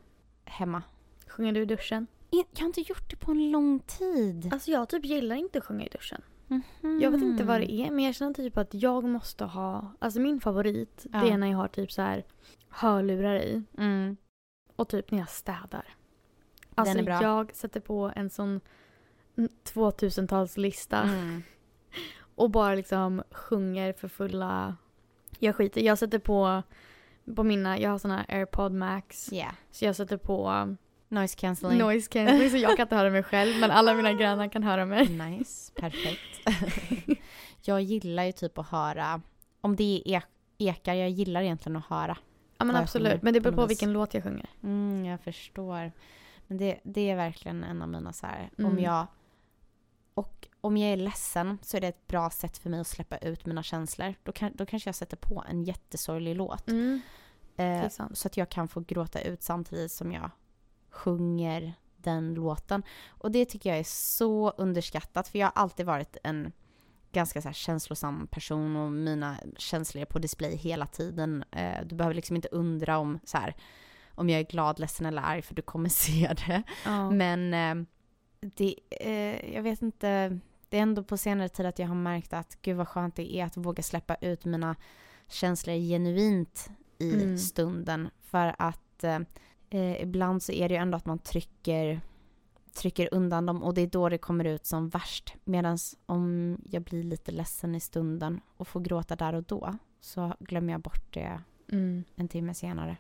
hemma. Sjunger du i duschen? Jag har inte gjort det på en lång tid. Alltså jag typ gillar inte att sjunga i duschen. Mhm. Jag vet inte vad det är men jag känner typ att jag måste ha, alltså min favorit Ja. det är när jag har typ så här hörlurar i. Mm. och typ när jag städar. Alltså är bra. jag sätter på en sån 2000-talslista Mm. och bara liksom sjunger för fulla... Jag skiter Jag sätter på, på mina, jag har såna airpod max. Yeah. Så jag sätter på Noise cancelling. noise cancelling så jag kan inte höra mig själv men alla mina grannar kan höra mig. Nice, perfekt. jag gillar ju typ att höra, om det är ek- ekar, jag gillar egentligen att höra. Ja men absolut, sjunger men det beror på vilken låt jag sjunger. Mm, jag förstår. Men det, det är verkligen en av mina så här, om Mm. jag och om jag är ledsen så är det ett bra sätt för mig att släppa ut mina känslor. Då, kan, då kanske jag sätter på en jättesorglig låt. Mm, Eh, sant. så att jag kan få gråta ut samtidigt som jag sjunger den låten. Och det tycker jag är så underskattat för jag har alltid varit en ganska så känslosam person och mina känslor är på display hela tiden. Eh, du behöver liksom inte undra om så här, om jag är glad, ledsen eller arg för du kommer se det. Ja. Men eh, det, eh, jag vet inte, det är ändå på senare tid att jag har märkt att gud vad skönt det är att våga släppa ut mina känslor genuint i Mm. stunden. För att eh, eh, ibland så är det ju ändå att man trycker, trycker undan dem och det är då det kommer ut som värst. Medan om jag blir lite ledsen i stunden och får gråta där och då så glömmer jag bort det Mm. en timme senare.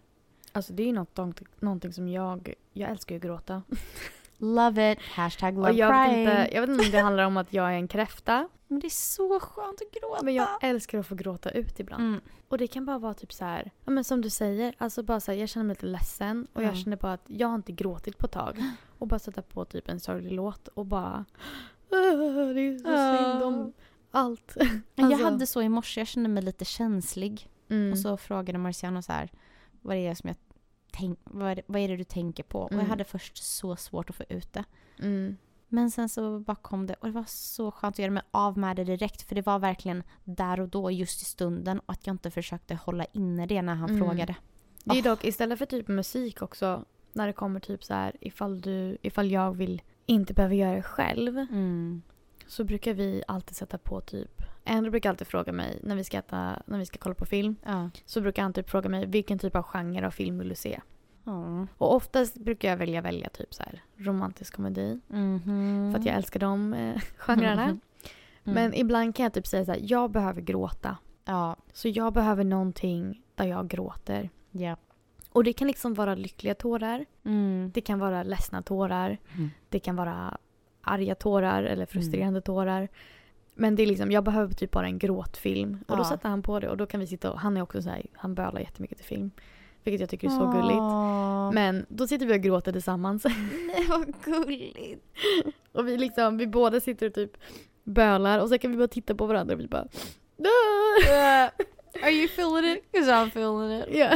Alltså det är ju något, någonting som jag, jag älskar ju att gråta. Love it, hashtag love Och jag, vet crying. inte, jag vet inte om det handlar om att jag är en kräfta. Men det är så skönt att gråta. Men jag älskar att få gråta ut ibland. Mm. Och det kan bara vara typ så här, ja men som du säger, alltså bara så här, jag känner mig lite ledsen och jag Ja. känner bara att jag har inte gråtit på ett tag. Och bara sätta på typ en sorglig låt och bara, "Åh, det är så synd om allt. Men Jag Alltså- hade så i morse, jag kände mig lite känslig. Mm. Och så frågade Marciano så här, vad är det som jag tänk, vad, vad är det du tänker på? Och Mm. jag hade först så svårt att få ut det. Mm. Men sen så bara kom det och det var så skönt att göra mig av med det direkt. För det var verkligen där och då, just i stunden. Och att jag inte försökte hålla inne det när han Mm. frågade. Det är Oh. dock istället för typ musik också, när det kommer typ så här, ifall, du, ifall jag vill inte behöva göra det själv. Mm. Så brukar vi alltid sätta på typ, Andrew brukar alltid fråga mig när vi ska äta, när vi ska kolla på film. Ja. Så brukar han typ fråga mig vilken typ av genre av film vill du se? Ja. Och oftast brukar jag välja välja typ så här romantisk komedi. Mhm. För att jag älskar de eh, genrerna. Mm. Men ibland kan jag typ säga så här, jag behöver gråta. Ja. Så jag behöver någonting där jag gråter. Ja. Och det kan liksom vara lyckliga tårar. Mm. Det kan vara ledsna tårar. Mm. Det kan vara arga tårar eller frustrerande tårar. Men det är liksom, jag behöver typ bara en gråtfilm. Och då sätter han på det och då kan vi sitta och, han är också så här, han bölar jättemycket till film. Vilket jag tycker är så gulligt. Åh. Men då sitter vi och gråter tillsammans. Nej vad gulligt. och vi liksom, vi båda sitter och typ bölar och så kan vi bara titta på varandra och vi bara Are you feeling it? Cause I'm feeling it. Ja.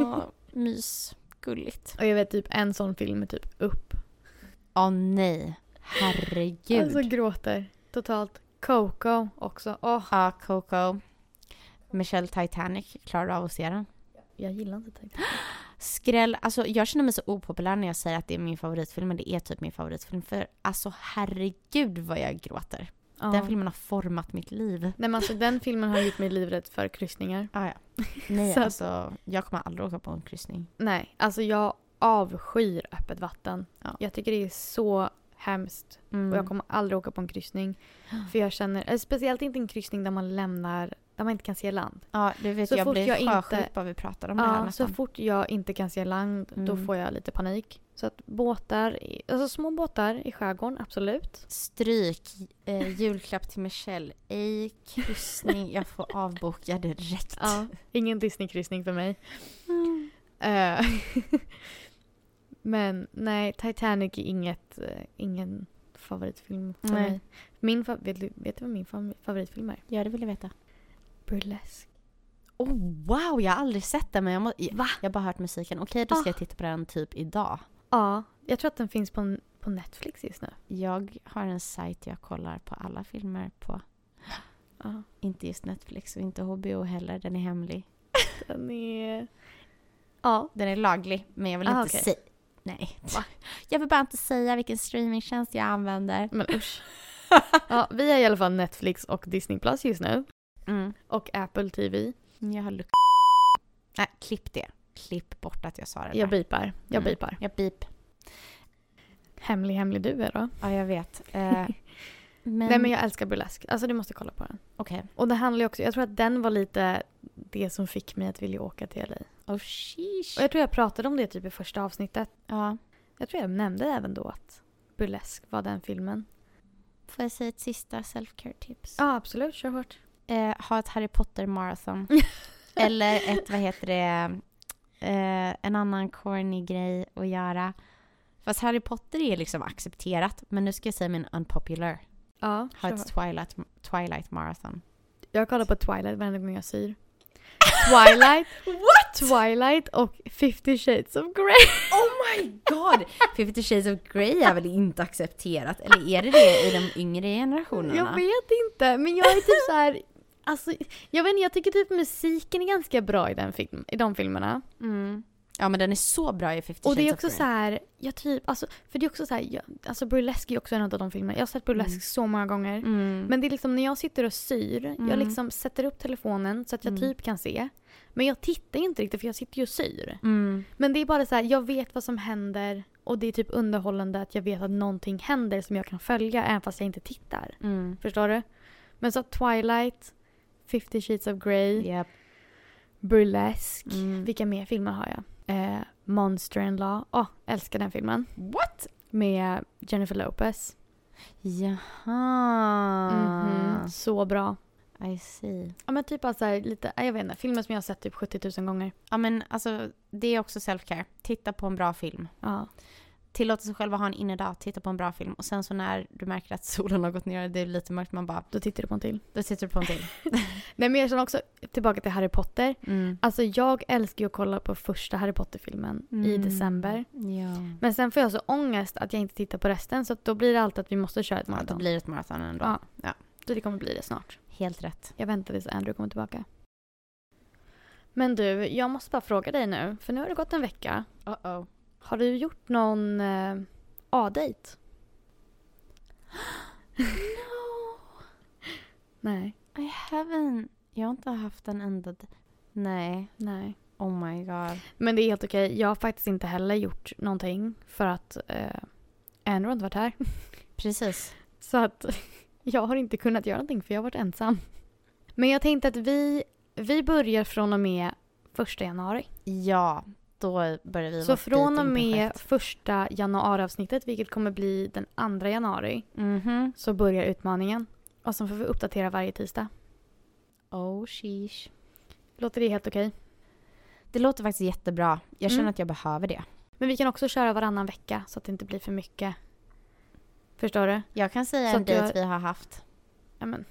Åh, mys. Gulligt. Och jag vet typ en sån film är typ upp. Åh nej. Herregud. Alltså gråter totalt. Coco också. Åh, Ja, Coco. Michelle Titanic. Klarar du av att se den? jag gillar inte Titanic. Skräll. Alltså jag känner mig så opopulär när jag säger att det är min favoritfilm. Men det är typ min favoritfilm. För alltså herregud vad jag gråter. Ja. Den filmen har format mitt liv. Nej men alltså den filmen har gjort mig livrädd för kryssningar. Ah, ja. Nej Så alltså. Jag kommer aldrig åka på en kryssning. Nej, alltså jag avskyr öppet vatten. Ja. Jag tycker det är så hemskt. Mm. Och jag kommer aldrig åka på en kryssning. För jag känner, eh, speciellt inte en kryssning där man lämnar, där man inte kan se land. Ja, du vet Så jag fort blir jag inte- bara vi pratar om det här Ja, så nästan. fort jag inte kan se land då Mm. får jag lite panik. Så att båtar, alltså små båtar i skärgården, absolut. Stryk. Eh, julklapp till Michelle. Ej kryssning. Jag får avboka direkt. Ja, ingen Disney-kryssning för mig. Eh, Men nej, Titanic är inget, eh, ingen favoritfilm för Nej. mig. Min, vet, du, vet du vad min fa- favoritfilm är? Ja, det vill jag veta. Burlesque. Oh, wow, jag har aldrig sett den men jag, må, jag, jag har bara hört musiken. Okej, då ska Ah. jag titta på den typ idag. Ja, jag tror att den finns på, på Netflix just nu. Jag har en sajt jag kollar på alla filmer på. Ja, Inte just Netflix och inte HBO heller, den är hemlig. den är... Ja, Den är laglig, men jag vill Ah, inte okej. säga... Nej. Va? Jag vill bara inte säga vilken streamingtjänst jag använder. men usch. ja, vi har i alla fall Netflix och Disney Plus just nu. Mm. Och Apple TV. Jag har luck... Nej, klipp det. Klipp bort att jag sa det Jag där. bipar. Jag Mm. bipar. Jag bip. Hemlig, hemlig du är då. Ja, jag vet. Eh, men... Nej men jag älskar burlesk. Alltså du måste kolla på den. Okej. Och det handlar ju också, jag tror att den var lite det som fick mig att vilja åka till LA. Oh, sheesh. Och jag tror jag pratade om det typ i första avsnittet. Ja. Jag tror jag nämnde även då att burlesk var den filmen. Får jag säga ett sista self-care tips? Ja absolut, kör hårt. Eh, ha ett Harry Potter-marathon. Eller ett, vad heter det, eh, en annan corny grej att göra. Fast Harry Potter är liksom accepterat, men nu ska jag säga min unpopular. Ja, Ha ett. Twilight, Twilight marathon. Jag kollar på Twilight varenda gång jag syr. Twilight, What? Twilight och 50 shades of Grey. Oh my god! 50 shades of Grey är väl inte accepterat? Eller är det det i de yngre generationerna? Jag vet inte, men jag är typ så här. Alltså, jag vet inte, jag tycker typ musiken är ganska bra i, den film, i de filmerna. Mm. Ja men den är så bra i 50 Och det är också så här, jag typ, alltså, för det är också så här, jag, alltså burlesk är också en av de filmerna. Jag har sett burlesk Mm. så många gånger. Mm. Men det är liksom när jag sitter och syr, jag Mm. liksom sätter upp telefonen så att jag Mm. typ kan se. Men jag tittar inte riktigt för jag sitter ju och syr. Mm. Men det är bara så här, jag vet vad som händer och det är typ underhållande att jag vet att någonting händer som jag kan följa även fast jag inte tittar. Mm. Förstår du? Men så Twilight, 50 shades of Grey, Yep. Burlesque. Vilka mer filmer har jag? Eh, Monster in Law. Åh, älskar den filmen. What? Med Jennifer Lopez. Jaha. Mhm, Så bra. I see. Ja men typ alltså lite, jag vet inte, filmer som jag har sett typ 70 000 gånger. Ja men alltså det är också self-care. Titta på en bra film. Ja. Tillåta sig själv att ha en innedag, titta på en bra film. Och sen så när du märker att solen har gått ner och det är lite mörkt, man bara, Då tittar du på en till. då tittar du på en till. Nej men jag känner också, tillbaka till Harry Potter. Mm. Alltså jag älskar ju att kolla på första Harry Potter-filmen i Mm. december. Ja. Men sen får jag så ångest att jag inte tittar på resten så då blir det alltid att vi måste köra ett ja, då maraton. blir det ett maraton ändå. Ja. Ja. Så det kommer bli det snart. Helt rätt. Jag väntar tills Andrew kommer tillbaka. Men du, jag måste bara fråga dig nu, för nu har det gått en vecka. Uh-oh. Har du gjort någon eh, A-dejt? No, Nej. I haven't. Jag har inte haft en enda... Nej. Nej. Oh my god. Men det är helt okej. Jag har faktiskt inte heller gjort någonting för att eh, Andrew har inte varit här. Precis. Så att jag har inte kunnat göra någonting för jag har varit ensam. Men jag tänkte att vi, vi börjar från och med första januari. Ja, då börjar vi Så från och med första januariavsnittet, vilket kommer bli den andra januari, Mhm. så börjar utmaningen. Och sen får vi uppdatera varje tisdag. Oh sheesh. Låter det helt okej? Det låter faktiskt jättebra. Jag känner Mm. att jag behöver det. Men vi kan också köra varannan vecka så att det inte blir för mycket. Förstår du? Jag kan säga Så en dejt har- vi har haft. Ja, men,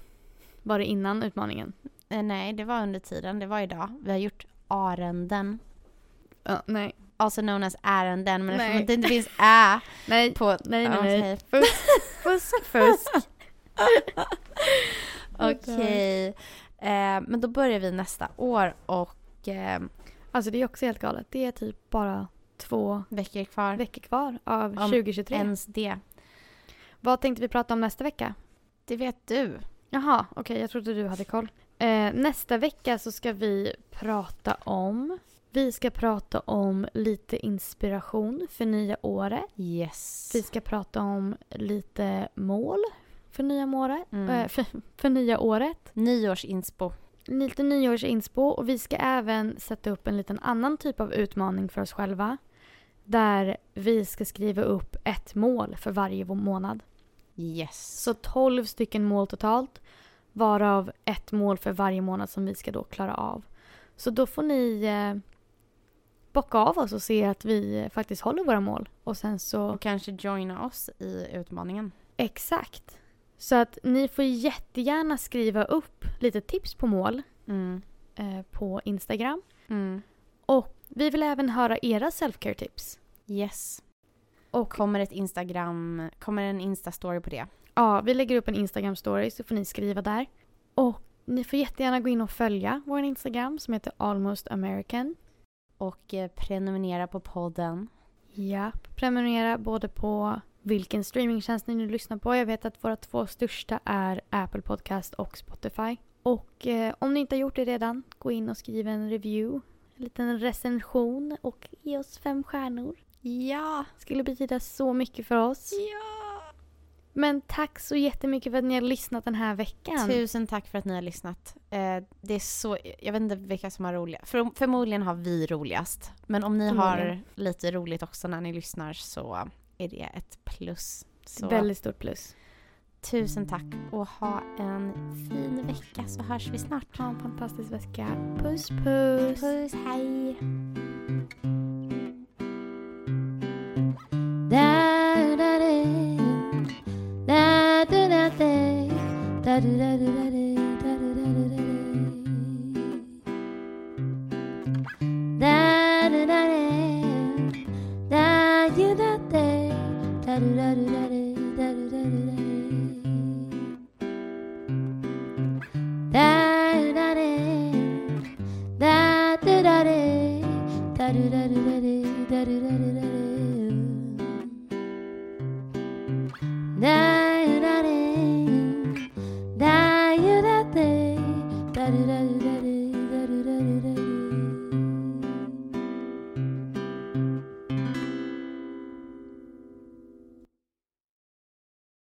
var det innan utmaningen? Eh, nej, det var under tiden. Det var idag. Vi har gjort ärenden. Ja, nej. Also known as ärenden. Men Nej. eftersom det inte finns ä Nej, på... nej, nej. nej. Okej. Fusk, fusk, fusk. Okej. Eh, men då börjar vi nästa år och eh, Alltså det är också helt galet. Det är typ bara två veckor kvar. veckor kvar av Om 2023. Ens det. Vad tänkte vi prata om nästa vecka? Det vet du. Jaha, okej, jag trodde du hade koll. Eh, nästa vecka så ska vi prata om... Vi ska prata om lite inspiration för nya året. Yes. Vi ska prata om lite mål för nya, året, Mm. eh, för, för nya året. Nyårsinspo. Lite nyårsinspo och vi ska även sätta upp en liten annan typ av utmaning för oss själva. Där vi ska skriva upp ett mål för varje månad. Yes. Så 12 stycken mål totalt. Varav ett mål för varje månad som vi ska då klara av. Så då får ni eh, bocka av oss och se att vi faktiskt håller våra mål. Och sen så... Och kanske joina oss i utmaningen. Exakt. Så att ni får jättegärna skriva upp lite tips på mål Mm. eh, på Instagram. Mm. Och vi vill även höra era self-care tips. Yes. Och Kommer ett Instagram, kommer en Insta-story på det? ja, vi lägger upp en Instagram-story så får ni skriva där. Och ni får jättegärna gå in och följa vår Instagram som heter Almost American. Och eh, prenumerera på podden. Ja, prenumerera både på vilken streamingtjänst ni nu lyssnar på. Jag vet att våra två största är Apple Podcast och Spotify. Och eh, om ni inte har gjort det redan, gå in och skriv en review. en liten recension och ge oss fem stjärnor. Ja! Skulle betyda så mycket för oss. Ja! Men tack så jättemycket för att ni har lyssnat den här veckan. Tusen tack för att ni har lyssnat. Eh, det är så, jag vet inte vilka som har roligast. För, förmodligen har vi roligast. Men om ni har lite roligt också när ni lyssnar så är det ett plus. Så Väldigt stort plus. tusen tack och ha en fin vecka så hörs vi snart. Ha en fantastisk vecka. Puss puss. Puss, hej! ダルダルダルダルダルダルダルダルダユダテダルダルダルダルダルダルダルダルダルダルダルダルダル da da da